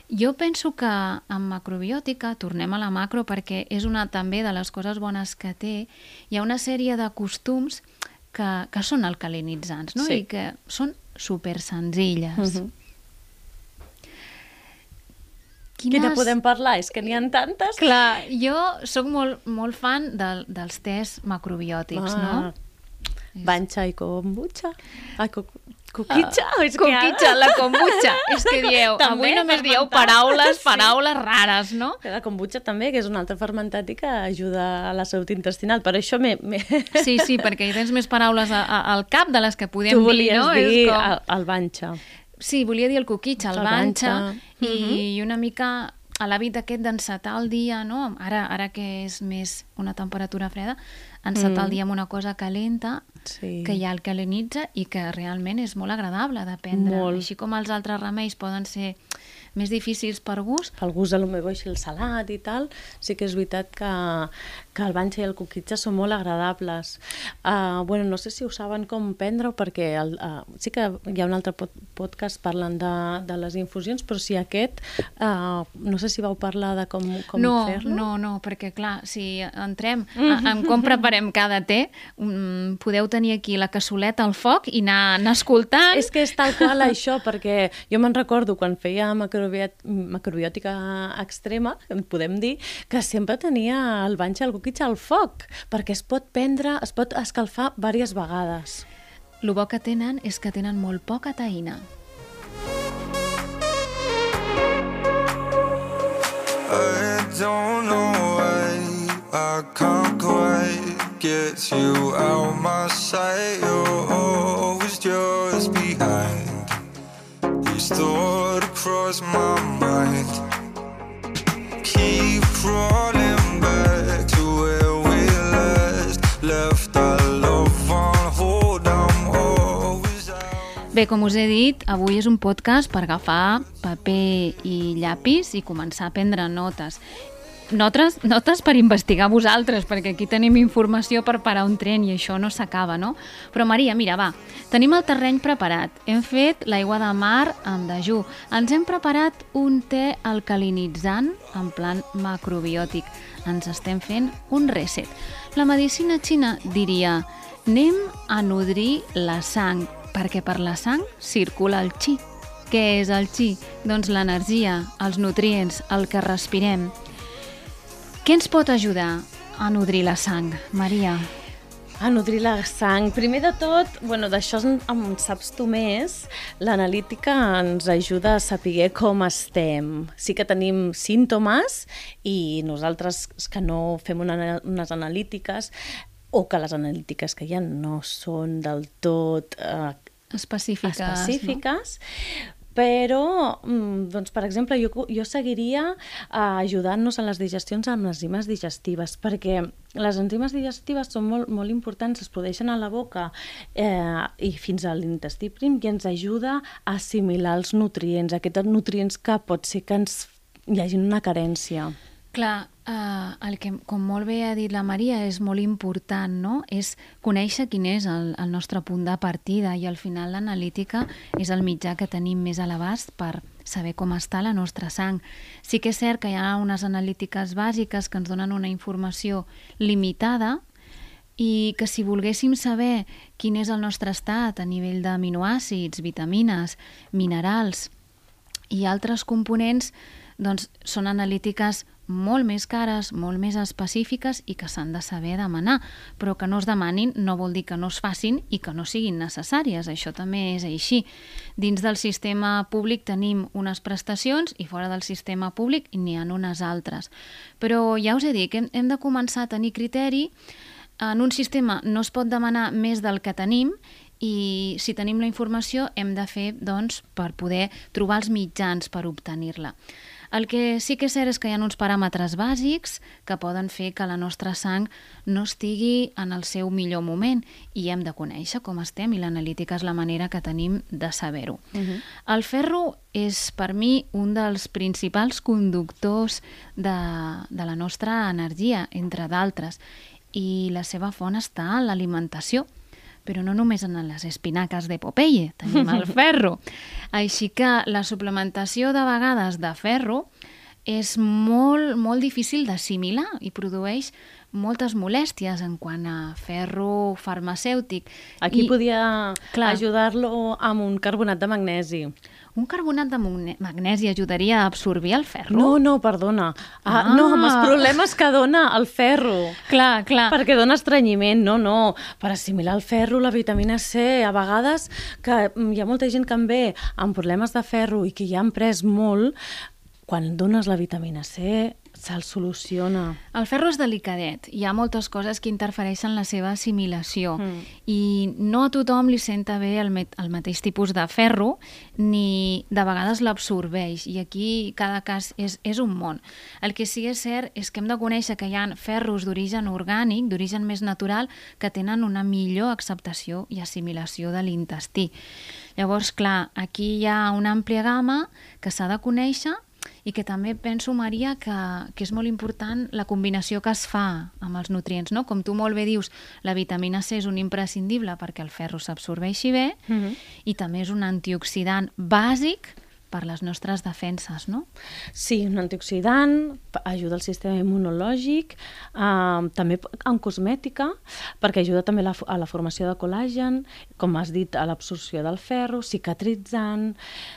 Jo penso que en macrobiòtica, tornem a la macro perquè és una també de les coses bones que té, hi ha una sèrie de costums que, que són alcalinitzants, no? Sí. I que són super senzilles. Mhm. Quina podem parlar? És que n'hi ha tantes. Clar, jo sóc molt, molt fan del, dels tests macrobiòtics, Ah. no? Banxa i kombucha. Ai, coquitxa. Ah, és Coquitxa, la kombucha. És que dieu, També avui només dieu fermentat. paraules, Sí. paraules rares, no? La kombucha també, que és un altre fermentat i que ajuda a la salut intestinal. Per això m'he... Sí, sí, perquè hi tens més paraules a, a, al cap de les que podem Tu dir, volies no? dir És com... el, el banxa. Sí, volia dir el coquitxa, el, El banxa, banxa. i una mica a l'hàbit aquest d'encetar el dia, no? Ara, ara que és més una temperatura freda, encetar el dia amb una cosa calenta Sí. que ja alcalinitza i que realment és molt agradable de prendre. Molt. Així com els altres remeis poden ser més difícils per gust, Pel gust, lo millor així el salat i tal, sí que és veritat que, que el banxa i el coquitxa són molt agradables. Uh, bueno, no sé si ho saben com prendre-ho, perquè el, uh, sí que hi ha un altre pod podcast parlant de, de les infusions, però si aquest, uh, no sé si vau parlar de com, com no, fer-lo. no, no, perquè clar, si entrem a, en com preparem cada té, um, podeu tenir aquí la cassoleta al foc i anar, anar escoltant. És que és tal qual això, perquè jo me'n recordo quan feia macrobiot macrobiòtica extrema, podem dir, que sempre tenia el el coquitxa al foc, perquè es pot prendre, es pot escalfar diverses vegades. El bo que tenen és que tenen molt poca taïna. I don't know why I can't quite get you out my sight. You're always just behind. Each thought across my mind. Keep crawling back to where we last left our love on hold. I'm always out. Bé, com us he dit, avui és un podcast per agafar paper i llapis i començar a prendre notes. Notes, notes per investigar vosaltres, perquè aquí tenim informació per parar un tren i això no s'acaba, no? Però Maria, mira, va, tenim el terreny preparat. Hem fet l'aigua de mar amb dejú. Ens hem preparat un te alcalinitzant en plan macrobiòtic. Ens estem fent un reset. La medicina xina diria anem a nodrir la sang, perquè per la sang circula el qi. Què és el qi? Doncs l'energia, els nutrients, el que respirem. Què ens pot ajudar a nodrir la sang, Maria? A nodrir la sang. Primer de tot, bueno, d'això en, saps tu més, l'analítica ens ajuda a saber com estem. Sí que tenim símptomes i nosaltres que no fem una, unes analítiques o que les analítiques que hi ha no són del tot eh, Específiques, específiques, però, mm, doncs, per exemple, jo, jo seguiria eh, ajudant-nos en les digestions amb les enzimes digestives, perquè les enzimes digestives són molt, molt importants, es produeixen a la boca eh, i fins a l'intestí prim i ens ajuda a assimilar els nutrients, aquests nutrients que pot ser que ens hi hagi una carència. Clar, eh, el que, com molt bé ha dit la Maria, és molt important, no? És conèixer quin és el, el nostre punt de partida i al final l'analítica és el mitjà que tenim més a l'abast per saber com està la nostra sang. Sí que és cert que hi ha unes analítiques bàsiques que ens donen una informació limitada i que si volguéssim saber quin és el nostre estat a nivell d'aminoàcids, vitamines, minerals i altres components, doncs són analítiques molt més cares, molt més específiques i que s'han de saber demanar, però que no es demanin no vol dir que no es facin i que no siguin necessàries, això també és així. Dins del sistema públic tenim unes prestacions i fora del sistema públic n'hi ha unes altres. Però ja us he dit que hem, hem de començar a tenir criteri en un sistema no es pot demanar més del que tenim i si tenim la informació hem de fer doncs, per poder trobar els mitjans per obtenir-la. El que sí que és cert és que hi ha uns paràmetres bàsics que poden fer que la nostra sang no estigui en el seu millor moment i hem de conèixer com estem i l'analítica és la manera que tenim de saber-ho. Uh -huh. El ferro és per mi un dels principals conductors de, de la nostra energia, entre d'altres, i la seva font està en l'alimentació però no només en les espinaques de Popeye, tenim el ferro. Així que la suplementació de vegades de ferro és molt, molt difícil d'assimilar i produeix moltes molèsties en quant a ferro farmacèutic. Aquí I podia ajudar-lo amb un carbonat de magnesi. Un carbonat de magne- magnesi ajudaria a absorbir el ferro? No, no, perdona. Ah, Ah. No, amb els problemes que dona el ferro. Clar, clar. Perquè dona estrenyiment, no, no. Per assimilar el ferro, la vitamina C, a vegades que mm, hi ha molta gent que en ve amb problemes de ferro i que ja han pres molt, quan dones la vitamina C se'l soluciona. El ferro és delicadet, hi ha moltes coses que interfereixen la seva assimilació Mm. i no a tothom li senta bé el, el mateix tipus de ferro ni de vegades l'absorbeix i aquí cada cas és, és un món. El que sí és cert és que hem de conèixer que hi ha ferros d'origen orgànic, d'origen més natural, que tenen una millor acceptació i assimilació de l'intestí. Llavors, clar, aquí hi ha una àmplia gamma que s'ha de conèixer i que també penso, Maria, que, que és molt important la combinació que es fa amb els nutrients, no? Com tu molt bé dius, la vitamina C és un imprescindible perquè el ferro s'absorbeixi bé Mhm. i també és un antioxidant bàsic per les nostres defenses, no? Sí, un antioxidant, ajuda al sistema immunològic, eh, també en cosmètica, perquè ajuda també la, a la formació de col·làgen, com has dit, a l'absorció del ferro, cicatritzant...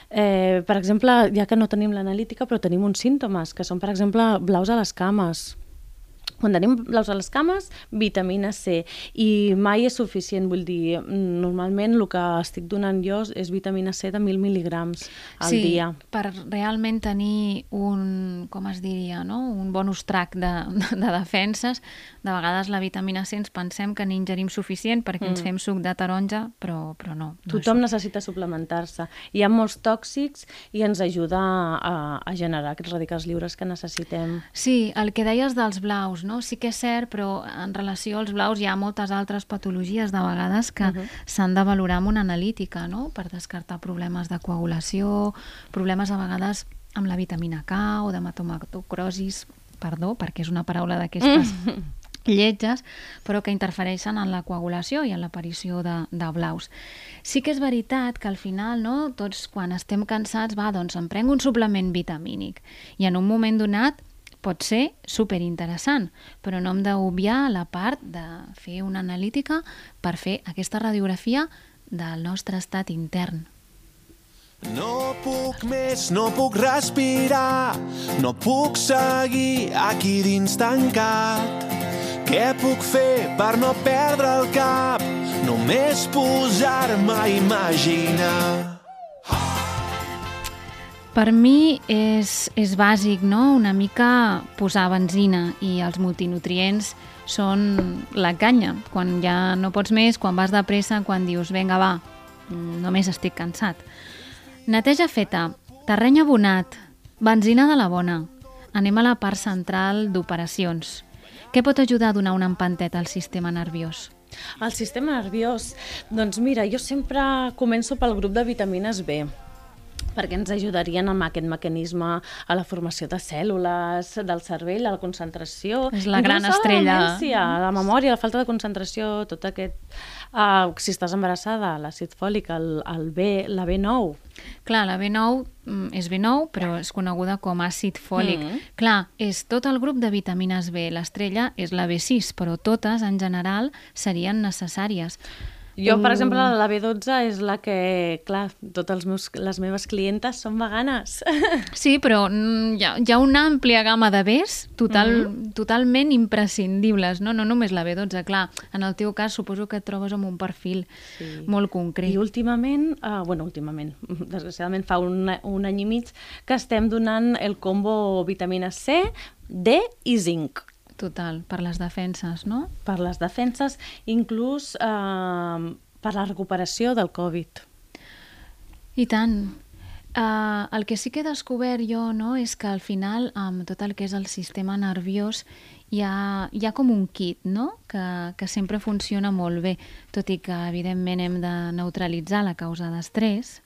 Eh, per exemple, ja que no tenim l'analítica, però tenim uns símptomes, que són, per exemple, blaus a les cames. Quan tenim blaus a les cames, vitamina C. I mai és suficient, vull dir, normalment el que estic donant jo és vitamina C de 1.000 mil·ligrams al sí, dia. per realment tenir un, com es diria, no? un bonus track de, de, de defenses. De vegades la vitamina C ens pensem que n'ingerim suficient perquè ens Mm. fem suc de taronja, però, però no. no és Tothom necessita suplementar-se. Hi ha molts tòxics i ens ajuda a, a generar aquests radicals lliures que necessitem. Sí, el que deies dels blaus, no? Sí que és cert, però en relació als blaus hi ha moltes altres patologies de vegades que uh -huh. s'han de valorar amb una analítica, no? Per descartar problemes de coagulació, problemes a vegades amb la vitamina K o d'hematomatogrosis, perdó, perquè és una paraula d'aquestes lletges, però que interfereixen en la coagulació i en l'aparició de, de blaus. Sí que és veritat que al final, no, tots quan estem cansats, va, doncs em prenc un suplement vitamínic i en un moment donat pot ser superinteressant, però no hem d'obviar la part de fer una analítica per fer aquesta radiografia del nostre estat intern. No puc més, no puc respirar, no puc seguir aquí dins tancat. Què puc fer per no perdre el cap? Només posar-me a imaginar. Per mi és, és bàsic, no?, una mica posar benzina i els multinutrients són la canya. Quan ja no pots més, quan vas de pressa, quan dius, vinga, va, només estic cansat. Neteja feta, terreny abonat, benzina de la bona. Anem a la part central d'operacions. Què pot ajudar a donar una empanteta al sistema nerviós? El sistema nerviós, doncs mira, jo sempre començo pel grup de vitamines B perquè ens ajudarien amb aquest mecanisme a la formació de cèl·lules, del cervell, a la concentració... És la gran estrella. La demència, la memòria, la falta de concentració, tot aquest... Uh, si estàs embarassada, l'àcid fòlic, el, el B, la B9, Clar, la B9 mm, és B9, però és coneguda com àcid fòlic. Mm. Clar, és tot el grup de vitamines B. L'estrella és la B6, però totes, en general, serien necessàries. Jo, per Mm. exemple, la B12 és la que, clar, totes els meus, les meves clientes són veganes. Sí, però mm, hi ha, hi ha una àmplia gamma de Bs total, Mhm. totalment imprescindibles, no? no només la B12, clar. En el teu cas suposo que et trobes amb un perfil Sí. molt concret. I últimament, uh, bueno, últimament, desgraciadament fa un, un any i mig que estem donant el combo vitamina C, D i zinc Total, per les defenses, no? per les defenses, inclús uh, per la recuperació del Covid. I tant. Uh, el que sí que he descobert jo no, és que al final, amb tot el que és el sistema nerviós, hi ha, hi ha com un kit no? que, que sempre funciona molt bé, tot i que evidentment hem de neutralitzar la causa d'estrès.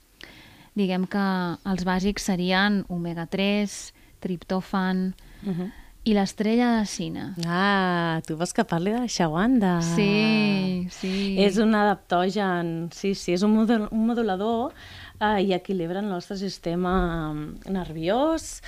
Diguem que els bàsics serien omega-3, triptòfan, Uh -huh. I l'estrella de cine. Ah, tu vols que parli de la Shawanda? Sí, sí. És un adaptogen, sí, sí, és un, modul un modulador eh, i equilibra el nostre sistema mm, nerviós,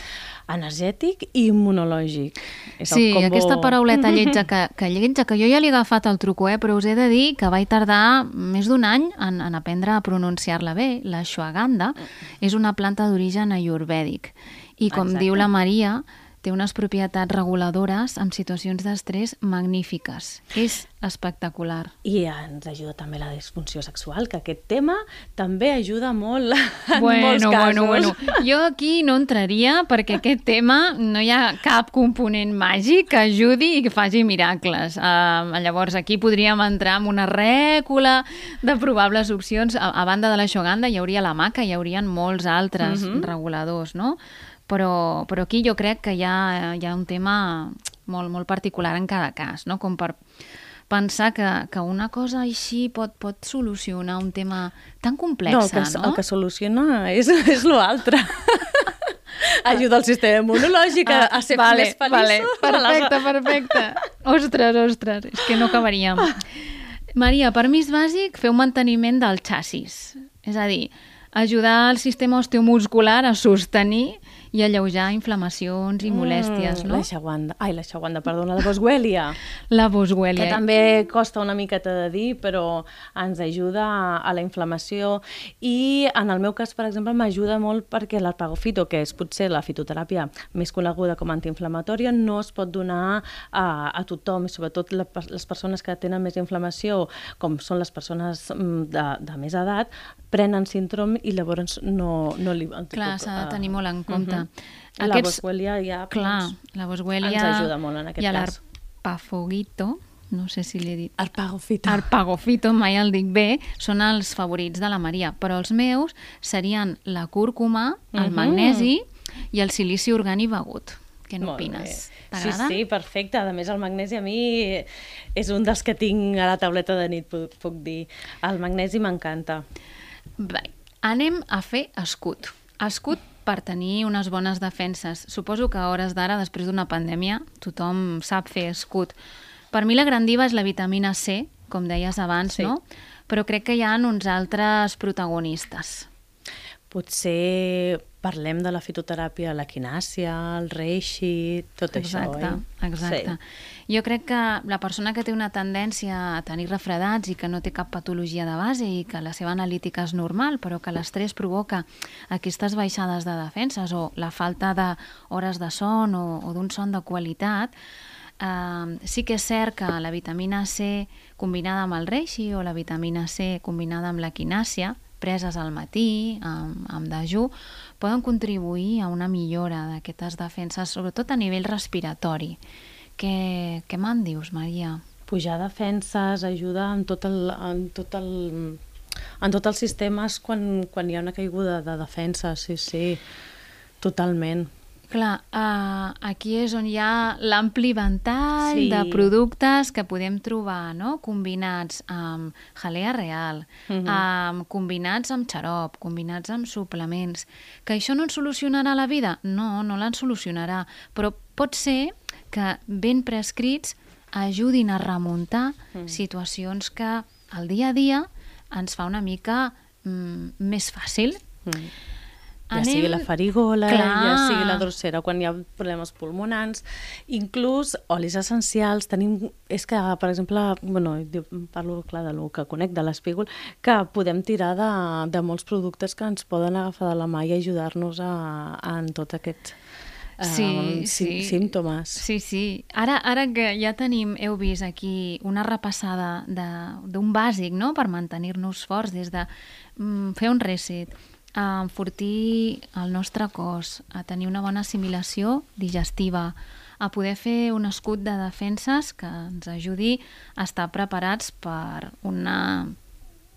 energètic i immunològic. És Sí, combo- aquesta parauleta lletja que, que lletja, que jo ja li he agafat el truco, eh, però us he de dir que vaig tardar més d'un any en, en aprendre a pronunciar-la bé. La ashwagandha és una planta d'origen ayurvèdic i, com Exacte. diu la Maria, té unes propietats reguladores en situacions d'estrès magnífiques. És espectacular. I ens ajuda també la disfunció sexual, que aquest tema també ajuda molt en molts Bueno, casos. bueno, bueno. Jo aquí no entraria perquè aquest tema no hi ha cap component màgic que ajudi i que faci miracles. Uh, llavors aquí podríem entrar en una rècula de probables opcions. A, a banda de la Shoganda hi hauria la maca, hi haurien molts altres Mhm. reguladors, no? Però, però aquí jo crec que hi ha, hi ha un tema molt, molt particular en cada cas, no? Com per pensar que, que una cosa així pot, pot solucionar un tema tan complex, no, el que, no? el que soluciona és, és l'altre. Ajuda el sistema immunològic a, a ser vale, més feliços. Vale, perfecte, perfecte. Ostres, ostres, és que no acabaríem. Maria, permís bàsic, fer un manteniment del xassis. És a dir, ajudar el sistema osteomuscular a sostenir i alleujar inflamacions i molèsties, Mm, no? La xaguanda. Ai, la xaguanda, perdona, la boswellia. La boswellia. que també costa una miqueta de dir, però ens ajuda a la inflamació i en el meu cas, per exemple, m'ajuda molt perquè l'arpagofito, que és potser la fitoteràpia més coneguda com a antiinflamatòria, no es pot donar a, a tothom, i sobretot la, les persones que tenen més inflamació, com són les persones mm, de, de més edat, prenen síndrom i llavors no, no li... Clar, s'ha de eh, tenir molt en compte. Mhm. La boswellia ja... Clar, doncs, la boswellia... ens ajuda molt en aquest I cas. l'arpafogito, no sé si l'he dit Arpagofito. Arpagofito, mai el dic bé, són els favorits de la Maria, però els meus serien la cúrcuma, el Mhm. magnesi i el silici orgànic begut. Què n'opines? Sí, sí, perfecte. A més, el magnesi a mi és un dels que tinc a la tauleta de nit, puc, puc dir. El magnesi m'encanta. Bé, anem a fer escut. Escut per tenir unes bones defenses. Suposo que a hores d'ara, després d'una pandèmia, tothom sap fer escut. Per mi la gran diva és la vitamina C, com deies abans, Sí. no? Però crec que hi ha uns altres protagonistes. Potser parlem de la fitoteràpia, la quinàcia, el reishi, tot Exacte, això, oi? exacte. Jo crec que la persona que té una tendència a tenir refredats i que no té cap patologia de base i que la seva analítica és normal, però que l'estrès provoca aquestes baixades de defenses o la falta d'hores de son o, o d'un son de qualitat, eh, sí que és cert que la vitamina C combinada amb el reishi o la vitamina C combinada amb la quinàcia, preses al matí, amb, amb dejú, poden contribuir a una millora d'aquestes defenses, sobretot a nivell respiratori. Què, què me'n dius, Maria? Pujar defenses ajuda en tot el, en tot el, en tots els sistemes quan, quan hi ha una caiguda de defensa, sí, sí, totalment. Clar, uh, aquí és on hi ha l'ampli ventall Sí. de productes que podem trobar, no? combinats amb jalea real, Mhm. amb, combinats amb xarop, combinats amb suplements. Que això no ens solucionarà la vida? No, no l'en solucionarà, però pot ser que ben prescrits ajudin a remuntar Mm. situacions que al dia a dia ens fa una mica mm, més fàcil. Mm. Ja sigui la farigola, Clar. ja sigui la drossera, quan hi ha problemes pulmonars, inclús olis essencials, tenim, és que, per exemple, bueno, parlo clar de lo que conec de l'espígol, que podem tirar de, de molts productes que ens poden agafar de la mà i ajudar-nos a, a, en tot aquest eh, Sí, sí, sí. símptomes. Sí, sí. Ara, ara que ja tenim, heu vist aquí una repassada d'un bàsic, no?, per mantenir-nos forts des de mm, fer un reset, a enfortir el nostre cos, a tenir una bona assimilació digestiva, a poder fer un escut de defenses que ens ajudi a estar preparats per una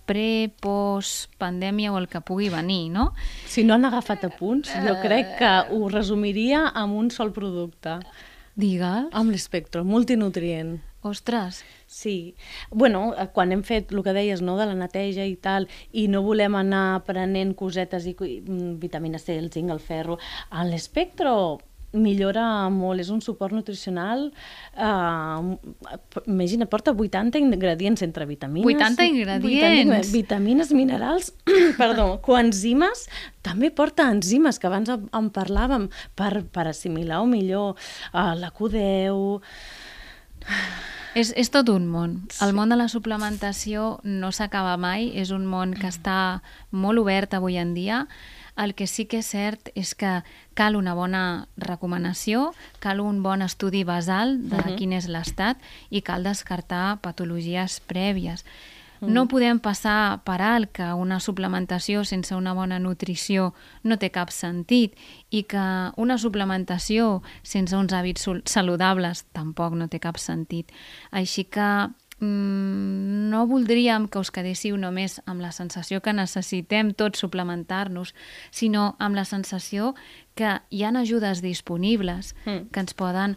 pre, post, pandèmia o el que pugui venir, no? Si no han agafat apunts, jo crec que ho resumiria amb un sol producte. Digue'l. Amb l'espectro, multinutrient. Ostres, Sí. bueno, eh, quan hem fet el que deies, no?, de la neteja i tal, i no volem anar prenent cosetes i, mm, vitamina C, el zinc, el ferro, l'espectro millora molt, és un suport nutricional, eh, imagina, porta 80 ingredients entre vitamines... 80 ingredients? vitamines, minerals, perdó, coenzimes, també porta enzimes, que abans en parlàvem, per, per assimilar o millor eh, la Q10... És, és tot un món. El món de la suplementació no s'acaba mai, és un món que està molt obert avui en dia. El que sí que és cert és que cal una bona recomanació, cal un bon estudi basal de uh -huh. quin és l'estat i cal descartar patologies prèvies. No podem passar per alt que una suplementació sense una bona nutrició no té cap sentit i que una suplementació sense uns hàbits saludables tampoc no té cap sentit. Així que mm, no voldríem que us quedéssiu només amb la sensació que necessitem tots suplementar-nos, sinó amb la sensació que hi han ajudes disponibles Mm. que ens poden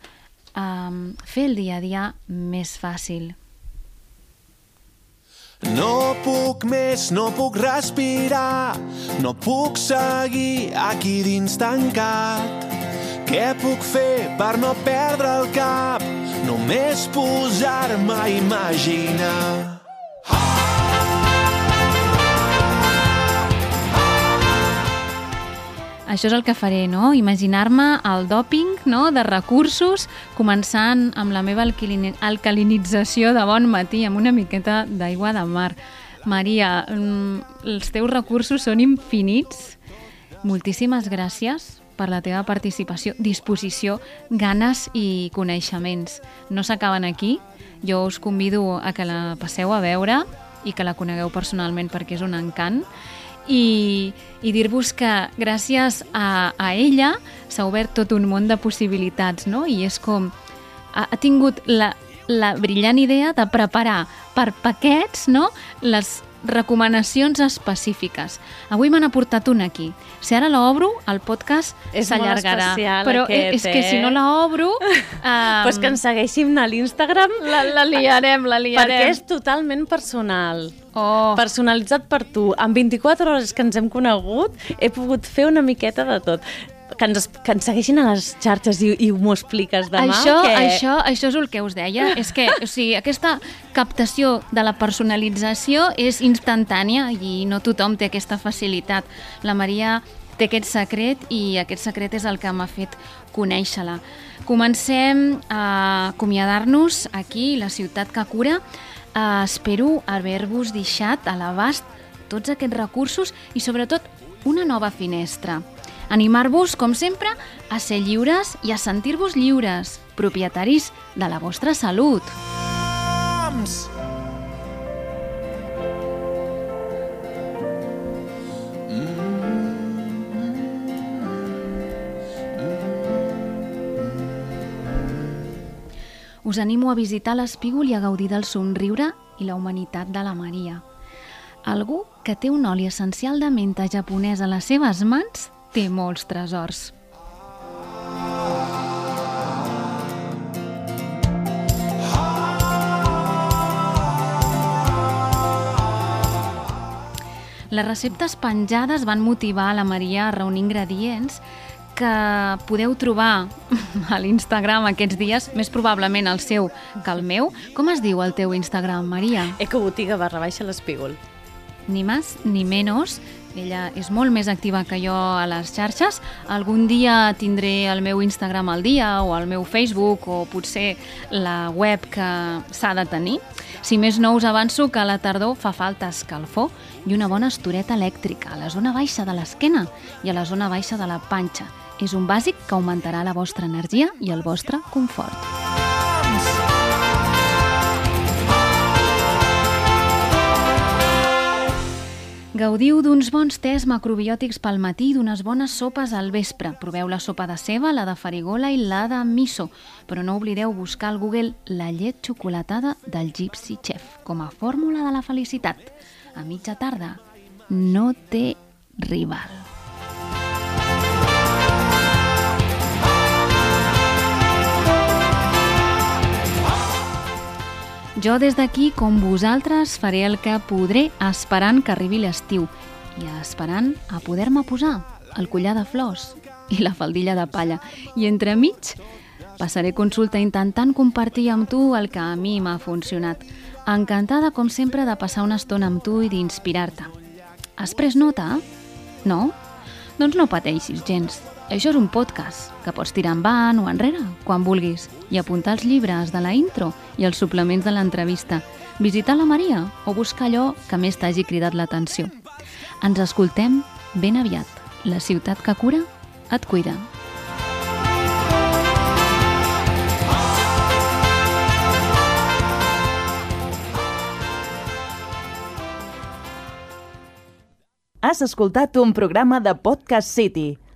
um, fer el dia a dia més fàcil. No puc més, no puc respirar, no puc seguir aquí dins tancat. Què puc fer per no perdre el cap? Només posar-me a imaginar. Això és el que faré, no? Imaginar-me el doping no? de recursos, començant amb la meva alcalinització de bon matí, amb una miqueta d'aigua de mar. Maria, mm, els teus recursos són infinits. Moltíssimes gràcies per la teva participació, disposició, ganes i coneixements. No s'acaben aquí. Jo us convido a que la passeu a veure i que la conegueu personalment perquè és un encant i, i dir-vos que gràcies a, a ella s'ha obert tot un món de possibilitats, no? I és com... Ha, ha tingut la, la brillant idea de preparar per paquets no? les recomanacions específiques. Avui me n'ha portat una aquí. Si ara l'obro, el podcast És s'allargarà. especial, Però aquest, és que si eh? no l'obro... Um, pues que ens segueixin a l'Instagram la, la liarem, la liarem. perquè és totalment personal. Oh, personalitzat per tu. En 24 hores que ens hem conegut, he pogut fer una miqueta de tot. Que ens, que ens segueixin a les xarxes i, i m'ho expliques demà. això, que... això, això és el que us deia, és que o sigui, aquesta captació de la personalització és instantània i no tothom té aquesta facilitat. La Maria té aquest secret i aquest secret és el que m'ha fet conèixer-la. Comencem a acomiadar-nos aquí, la ciutat que cura. Uh, espero haver-vos deixat a l'abast tots aquests recursos i sobretot una nova finestra. Animar-vos, com sempre, a ser lliures i a sentir-vos lliures, propietaris de la vostra salut.Ams! Us animo a visitar l'espígol i a gaudir del somriure i la humanitat de la Maria. Algú que té un oli essencial de menta japonès a les seves mans té molts tresors. Les receptes penjades van motivar la Maria a reunir ingredients que podeu trobar a l'Instagram aquests dies, més probablement el seu que el meu. Com es diu el teu Instagram, Maria? Ecobotiga barra baixa l'espígol. Ni més ni menys. Ella és molt més activa que jo a les xarxes. Algun dia tindré el meu Instagram al dia o el meu Facebook o potser la web que s'ha de tenir. Si més no, us avanço que a la tardor fa falta escalfor i una bona estoreta elèctrica a la zona baixa de l'esquena i a la zona baixa de la panxa. És un bàsic que augmentarà la vostra energia i el vostre confort. Gaudiu d'uns bons tés macrobiòtics pel matí i d'unes bones sopes al vespre. Proveu la sopa de ceba, la de farigola i la de miso. Però no oblideu buscar al Google la llet xocolatada del Gypsy Chef com a fórmula de la felicitat. A mitja tarda no té rival. Jo des d'aquí, com vosaltres, faré el que podré esperant que arribi l'estiu i esperant a poder-me posar el collar de flors i la faldilla de palla. I entremig passaré consulta intentant compartir amb tu el que a mi m'ha funcionat. Encantada, com sempre, de passar una estona amb tu i d'inspirar-te. Has pres nota? No? Doncs no pateixis gens. Això és un podcast que pots tirar endavant o enrere, quan vulguis, i apuntar els llibres de la intro i els suplements de l'entrevista, visitar la Maria o buscar allò que més t'hagi cridat l'atenció. Ens escoltem ben aviat. La ciutat que cura et cuida. Has escoltat un programa de Podcast City,